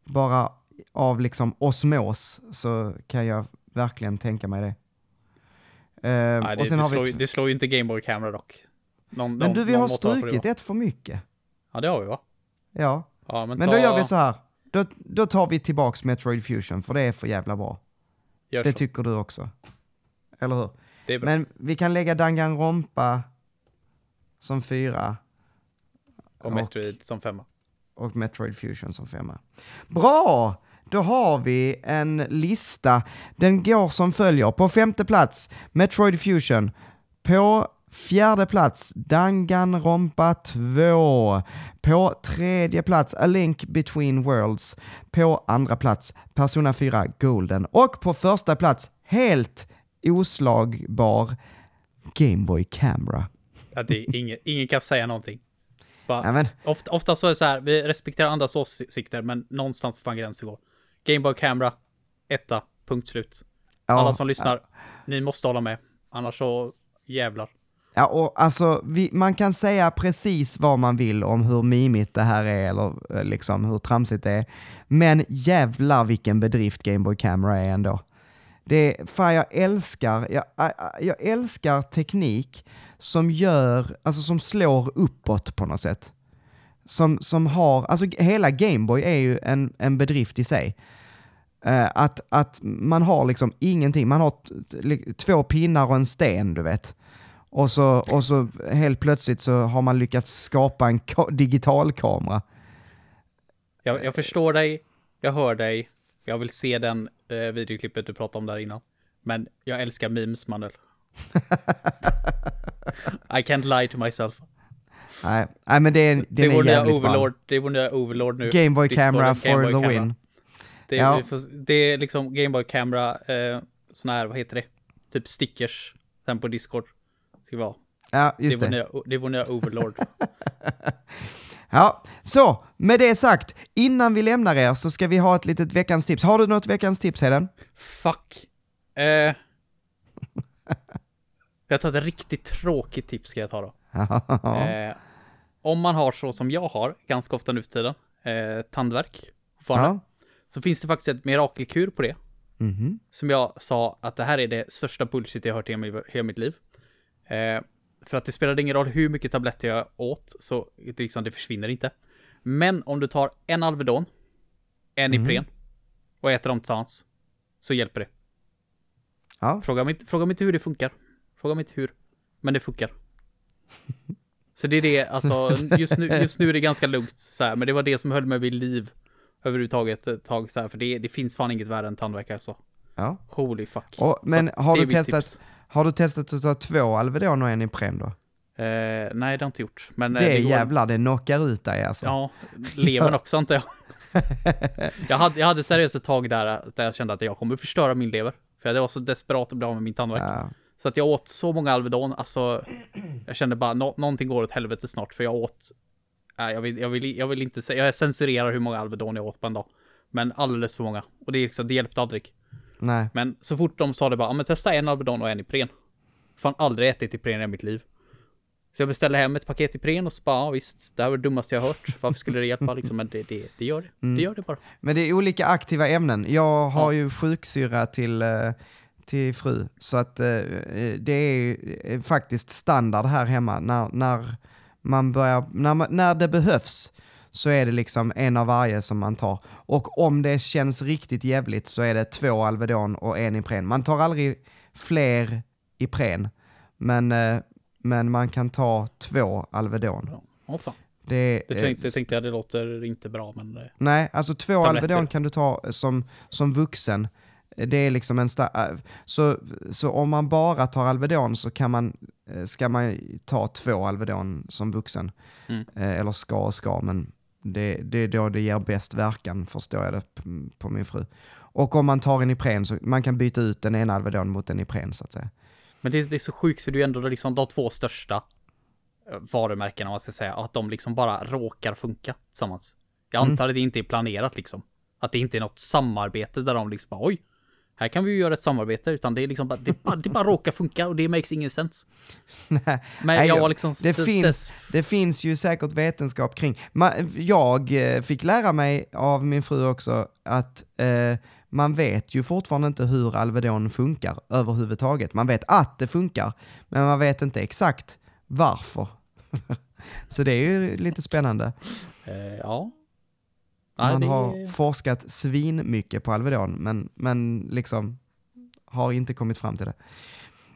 bara av liksom osmos så kan jag verkligen tänka mig det. Eh, Nej, det, det, har slår, vi det slår ju inte Game Boy Camera dock. Någon, men någon- du, vi har strukit ett för mycket. Ja, det har vi va? Ja, Ja, men, men ta, då gör vi så här. Då, då tar vi tillbaks Metroid Fusion, för det är för jävla bra. Gör Det så. tycker du också. Eller hur? Men vi kan lägga Danganronpa som fyra. och Metroid som femma. och Metroid Fusion som femma. Bra! Då har vi en lista. Den går som följer. På femte plats Metroid Fusion. På fjärde plats Danganronpa 2. På tredje plats A Link Between Worlds. På andra plats Persona 4 Golden. Och på första plats, helt oslagbar, Game Boy Camera. Att det är ingen, ingen kan säga någonting. Bara, Ja, ofta, ofta så är det så här, vi respekterar andras åsikter, men någonstans får fan gränsen gå. Game Boy Camera, etta, punkt slut. ja, Alla som lyssnar, ni måste hålla med. Annars så jävlar. Ja, och alltså, vi, man kan säga precis vad man vill om hur mimigt det här är, eller eh, liksom hur tramsigt det är. Men jävlar vilken bedrift Game Boy Camera är ändå. Det är, fan jag älskar, jag, jag, älskar teknik som gör, alltså som slår uppåt på något sätt. Som, som har, alltså hela Gameboy är ju en, en bedrift i sig. Uh, att, att man har liksom ingenting, man har två pinnar och en sten, du vet. Och så, och så helt plötsligt så har man lyckats skapa en ka- digital kamera. Jag, jag förstår dig, jag hör dig, jag vill se den eh, videoklippet du pratade om där innan. Men jag älskar memes, Manuel. I can't lie to myself. Nej, nej men det är, den Det är jävligt Overlord, bra. det är vår nya Overlord nu. Game Boy Discorden, Camera Game for Boy the Camera. win. Det är, Ja. det är liksom Game Boy Camera, eh, sån här, vad heter det? Typ stickers. Sen på Discord. Ska vara. Ja, Det är, just vår det. nya, det är vår nya Overlord. Ja, så med det sagt, innan vi lämnar er så ska vi ha ett litet veckans tips. Har du något veckans tips Heden? Fuck. Eh, jag tar ett riktigt tråkigt tips ska jag ta då. Eh, om man har så som jag har, ganska ofta nu för tiden, eh, fortfarande, Ja. så finns det faktiskt ett mirakelkur på det. Mhm. Som jag sa att det här är det största bullshit jag har hört i hela, hela mitt liv. Eh, för att det spelade ingen roll hur mycket tabletter jag åt, så det, liksom, det försvinner inte. Men om du tar en Alvedon, en Ipren och äter dem tillsammans, så hjälper det. Ja. Fråga mig, inte- fråga mig inte hur det funkar. Fråga mig inte hur. Men det funkar. Så det är det, alltså just nu, just nu är det ganska lugnt så här, men det var det som höll mig vid liv överhuvudtaget ett tag så här, för det, det finns fan inget värre än tandvärk alltså. ja. Holy fuck. Och, men har du, testat, tips. Har du testat att ta två Alvedon och en Ipren då? Eh, nej, det har jag inte gjort. Men eh, Det går- jävlar, det knockar ut dig alltså. Ja, levern också antar jag. jag, hade, jag hade seriöst ett tag där, där jag kände att jag kommer förstöra min lever. För jag var så desperat att bli av med min tandvärk. Ja. Så att jag åt så många Alvedon, alltså jag kände bara nå någonting går åt helvete snart för jag åt, nej jag vill, jag vill, jag vill inte säga, jag censurerar hur många Alvedon jag åt på en dag. Men alldeles för många. Och det, är liksom, det hjälpte aldrig. Nej. Men så fort de sa det bara, ja men testa en Alvedon och en Ipren. Fan aldrig ätit Ipren i mitt liv. Så jag beställde hem ett paket Ipren och så bara, ja visst, det här var det dummaste jag har hört. Varför skulle det hjälpa liksom? Men det, det, det gör det. Det gör det bara. Men det är olika aktiva ämnen. Jag har ju sjuksyra till, eh, till fru, så att eh, eh, det är faktiskt standard här hemma. När, när, man börjar, när, man, när det behövs så är det liksom en av varje som man tar. Och om det känns riktigt jävligt så är det två Alvedon och en Ipren. Man tar aldrig fler Ipren, men, eh, men man kan ta två Alvedon. Ja, fan. Det, Det eh, tänkte, det tänkte jag, det låter inte bra men... eh, Nej, alltså två Tabletter. Alvedon kan du ta som, som vuxen. Det är liksom en så, så om man bara tar Alvedon så kan man, eh, ska man ta två Alvedon som vuxen. Mm. Eh, Eller ska och ska, men det, det är då det ger bäst verkan, förstår jag det på min fru. Och om man tar en Ipren så man kan byta ut den ena Alvedon mot en Ipren så att säga. Men det, är- det är så sjukt för det är ändå liksom de två största eh, varumärkena om man ska säga, att de liksom bara råkar funka tillsammans. Jag antar att det inte är planerat liksom. Att det inte är något samarbete där de liksom bara oj, här kan vi ju göra ett samarbete, utan det är liksom bara, det bara, det bara råkar funka och det makes ingen sense. Men Nej, jag jag- var liksom... Det, finns, det finns ju säkert vetenskap kring. Jag eh, fick lära mig av min fru också att eh, man vet ju fortfarande inte hur Alvedon funkar överhuvudtaget. Man vet att det funkar, men man vet inte exakt varför. Så det är ju lite spännande. Eh, ja. Man det har är- forskat svin mycket på Alvedon, men, men liksom har inte kommit fram till det.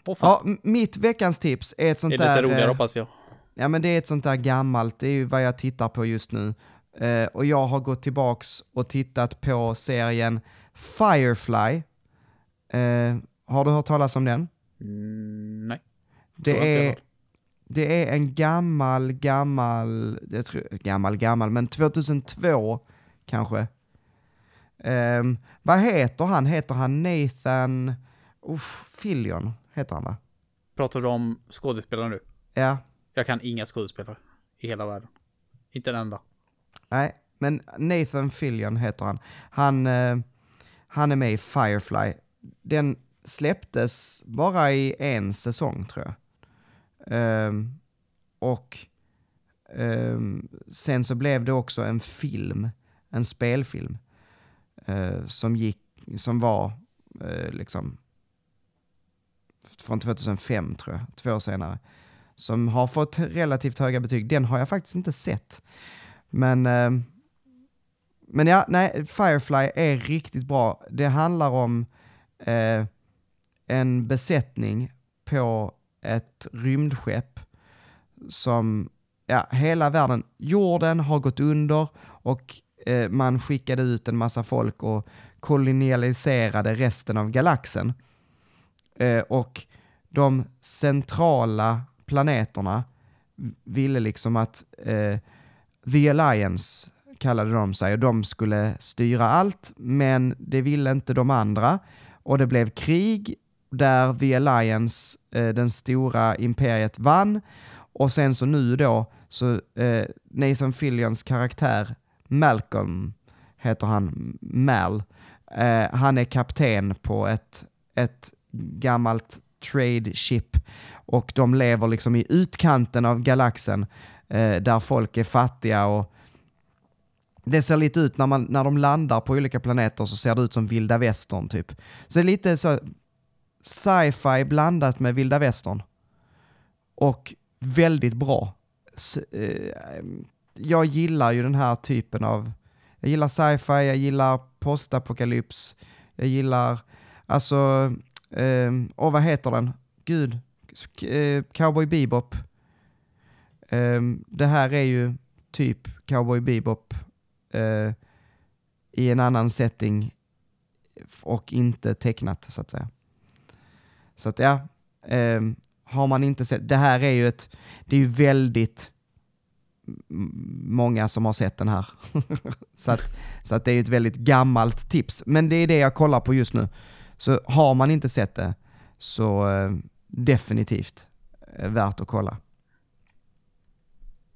Fan. Ja, mitt veckans tips är ett det sånt är där... lite roligare eh, hoppas jag. Ja men det är ett sånt där gammalt, det är ju vad jag tittar på just nu. Eh, och jag har gått tillbaks och tittat på serien Firefly. Eh, har du hört talas om den? Mm, nej. Det är, det är en gammal, gammal, jag tror, gammal, gammal, men 2002 kanske. Ehm, vad heter han? Heter han Nathan, usch, Fillion heter han va? Pratar du om skådespelare nu? Ja, Jag kan inga skådespelare i hela världen. Inte en enda. Nej, men Nathan Fillion heter han. Han, eh, han är med i Firefly. Den släpptes bara i en säsong tror jag. Ehm, och ehm, sen så blev det också en film, en spelfilm, eh, som gick, som var eh, liksom från 2005 tror jag, två år senare, som har fått relativt höga betyg. Den har jag faktiskt inte sett. Men, eh, men ja, nej, Firefly är riktigt bra. Det handlar om eh, en besättning på ett rymdskepp som, ja, hela världen, jorden har gått under och eh, man skickade ut en massa folk och kolonialiserade resten av galaxen. Eh, och de centrala planeterna ville liksom att eh, The Alliance kallade de sig och de skulle styra allt, men det ville inte de andra och det blev krig där The Alliance, eh, den stora imperiet, vann och sen så nu då, så eh, Nathan Fillions karaktär Malcolm, heter han, Mal, eh, han är kapten på ett, ett gammalt trade ship och de lever liksom i utkanten av galaxen eh, där folk är fattiga och det ser lite ut när, man, när de landar på olika planeter så ser det ut som vilda västern typ. Så det är lite så sci-fi blandat med vilda västern. Och väldigt bra. Så, eh, jag gillar ju den här typen av, jag gillar sci-fi, jag gillar postapokalyps, jag gillar, alltså, eh, och vad heter den? Gud, eh, Cowboy Bebop. Eh, det här är ju typ Cowboy Bebop eh, i en annan setting och inte tecknat så att säga. Så att ja, eh, har man inte sett, det här är ju ett, det är ju väldigt många som har sett den här. så, att, så att det är ett väldigt gammalt tips. Men det är det jag kollar på just nu. Så har man inte sett det så eh, definitivt eh, värt att kolla.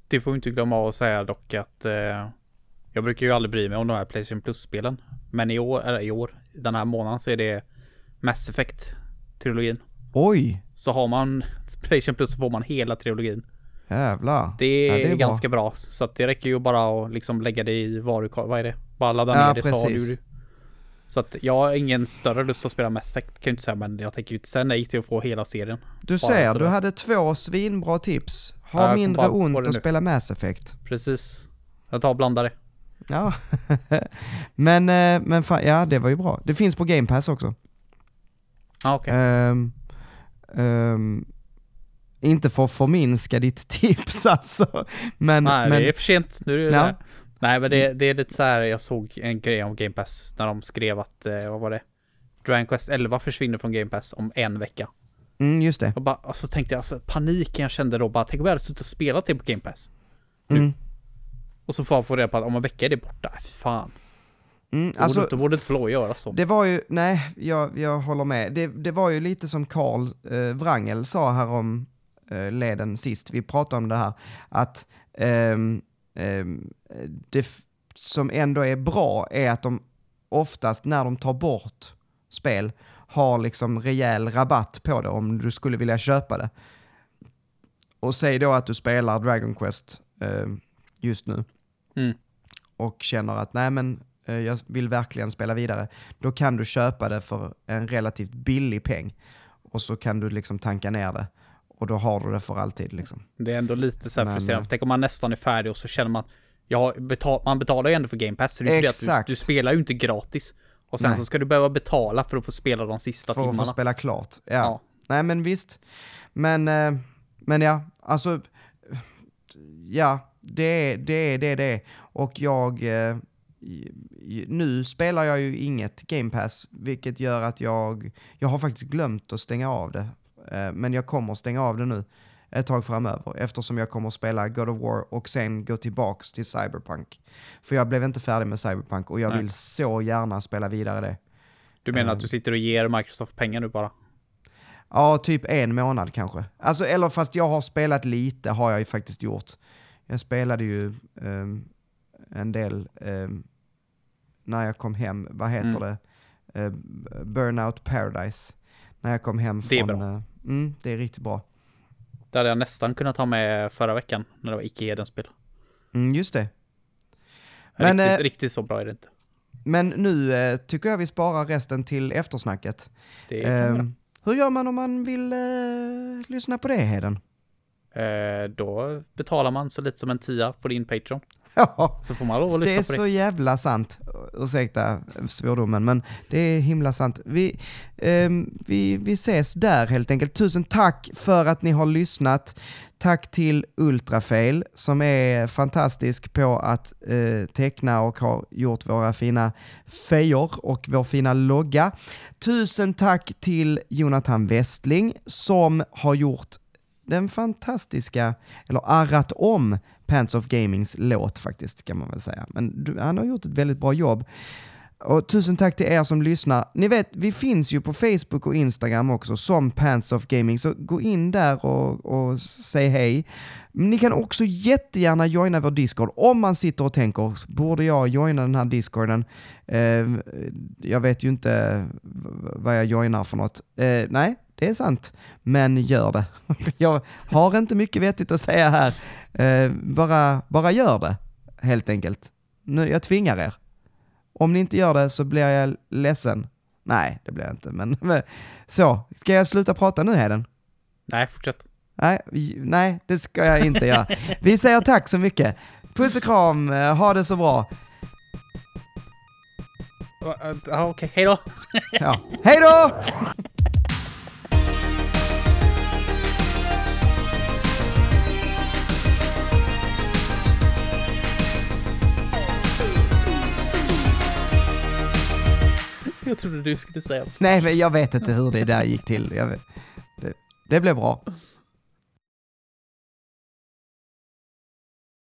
Det får vi inte glömma att säga dock att eh, jag brukar ju aldrig bry mig om de här Playstation Plus-spelen. Men i år, eller i år, den här månaden så är det Mass Effect-trilogin. Oj! Så har man Playstation Plus så får man hela trilogin. Jävlar. Det är, Ja, det är ganska bra. Så att det räcker ju bara att liksom lägga det i varukorg. Vad är det? Bara ladda ner Ja, det så har precis. du. Så att jag har ingen större lust att spela Mass Effect kan jag inte säga. Men jag tänker ju inte säga nej till att få hela serien. Du Bara ser, du hade två svinbra tips. Ja, Ha kom mindre ont att nu. spela Mass Effect. Precis. Jag tar och blandar det. Ja, men, eh, men fan, ja det var ju bra. Det finns på Game Pass också. Ja okej. Ehm, ehm, inte för att förminska ditt tips alltså. Men, Nej men det är för sent. Nu är det Ja. där. Nej men det, det är lite så här. Jag såg en grej om Game Pass. När de skrev att, eh, vad var det? Dragon Quest 11 försvinner från Game Pass om en vecka. mm, just det. Och bara, och så tänkte jag, alltså paniken jag kände då bara, tänk om jag hade suttit och spelat det på Game Pass. Mm, Och så får jag få reda på att om en vecka är det borta. Fy fan. mm, Då alltså, borde, inte få göra så. Det var ju, nej, jag, jag håller med. Det, det var ju lite som Karl eh, Wrangel sa här om leden sist, vi pratade om det här, att ehm, ehm, det som ändå är bra är att de oftast när de tar bort spel har liksom rejäl rabatt på det om du skulle vilja köpa det. Och säg då att du spelar Dragon Quest eh, just nu Mm. och känner att nej men eh, jag vill verkligen spela vidare, då kan du köpa det för en relativt billig peng. Och så kan du liksom tanka ner det. Och då har du det för alltid liksom. Det är ändå lite så här frustrerande. eh, för Tänk om man nästan är färdig och så känner man, ja, betal, man betalar ju ändå för Game Pass. Så det är inte det Exakt. att du, du spelar ju inte gratis. Och sen Nej. så ska du behöva betala för att få spela de sista För att timmarna. få spela klart. Ja. Ja. Nej men visst. Men, eh, men ja, alltså, ja, det är det är det, är det. Och jag, eh, nu spelar jag ju inget Game Pass, vilket gör att jag, jag har faktiskt glömt att stänga av det. Eh, men jag kommer stänga av det nu ett tag framöver eftersom jag kommer att spela God of War och sen gå tillbaks till Cyberpunk. För jag blev inte färdig med Cyberpunk och jag Nej. vill så gärna spela vidare det. Du menar Eh. att du sitter och ger Microsoft pengar nu bara? Ja, typ en månad kanske. Alltså, eller fast jag har spelat lite har jag ju faktiskt gjort. Jag spelade ju ehm, en del ehm, när jag kom hem, vad heter Mm. det? Eh, Burnout Paradise. När jag kom hem Det är från... bra. Eh, mm, det är riktigt bra. Det hade jag nästan kunnat ha med förra veckan när det var icke Eden-spel. Mm, just det. Men, Riktigt, eh, riktigt så bra är det inte. Men nu eh, tycker jag vi sparar resten till eftersnacket. Det kan Ehm, hur gör man om man vill eh, lyssna på det, Heden? Eh, Då betalar man så lite som en tia på din Patreon. Ja, Så får man lov att det lyssna är på det. så jävla sant. Ursäkta svordomen, men det är himla sant. Vi, ehm, vi, vi ses där helt enkelt. Tusen tack för att ni har lyssnat. Tack till Ultrafail som är fantastisk på att eh, teckna och har gjort våra fina fejor och vår fina logga. Tusen tack till Jonathan Westling som har gjort den fantastiska, eller arrat om Pants of Gamings låt faktiskt, kan man väl säga. Men du, han har gjort ett väldigt bra jobb. Och tusen tack till er som lyssnar. Ni vet, vi finns ju på Facebook och Instagram också som Pants of Gaming, så gå in där och, och säg hej. Ni kan också jättegärna joina vår Discord om man sitter och tänker, borde jag joina den här Discorden? Eh, jag vet ju inte vad jag joinar för något. Eh, nej, det är sant, men gör det. Jag har inte mycket vettigt att säga här. Eh, bara, bara gör det, helt enkelt. Nu, jag tvingar er. Om ni inte gör det så blir jag ledsen. Nej, det blir jag inte, men så. Ska jag sluta prata nu, Heden? Nej, fortsätt. Nej, nej, det ska jag inte göra. Vi säger tack så mycket. Puss och kram, eh, ha det så bra. Ja, okej. Hej då! Ja. Hej då! Jag trodde du skulle säga Nej, men jag vet inte hur det där gick till. Jag vet, det, det blev bra.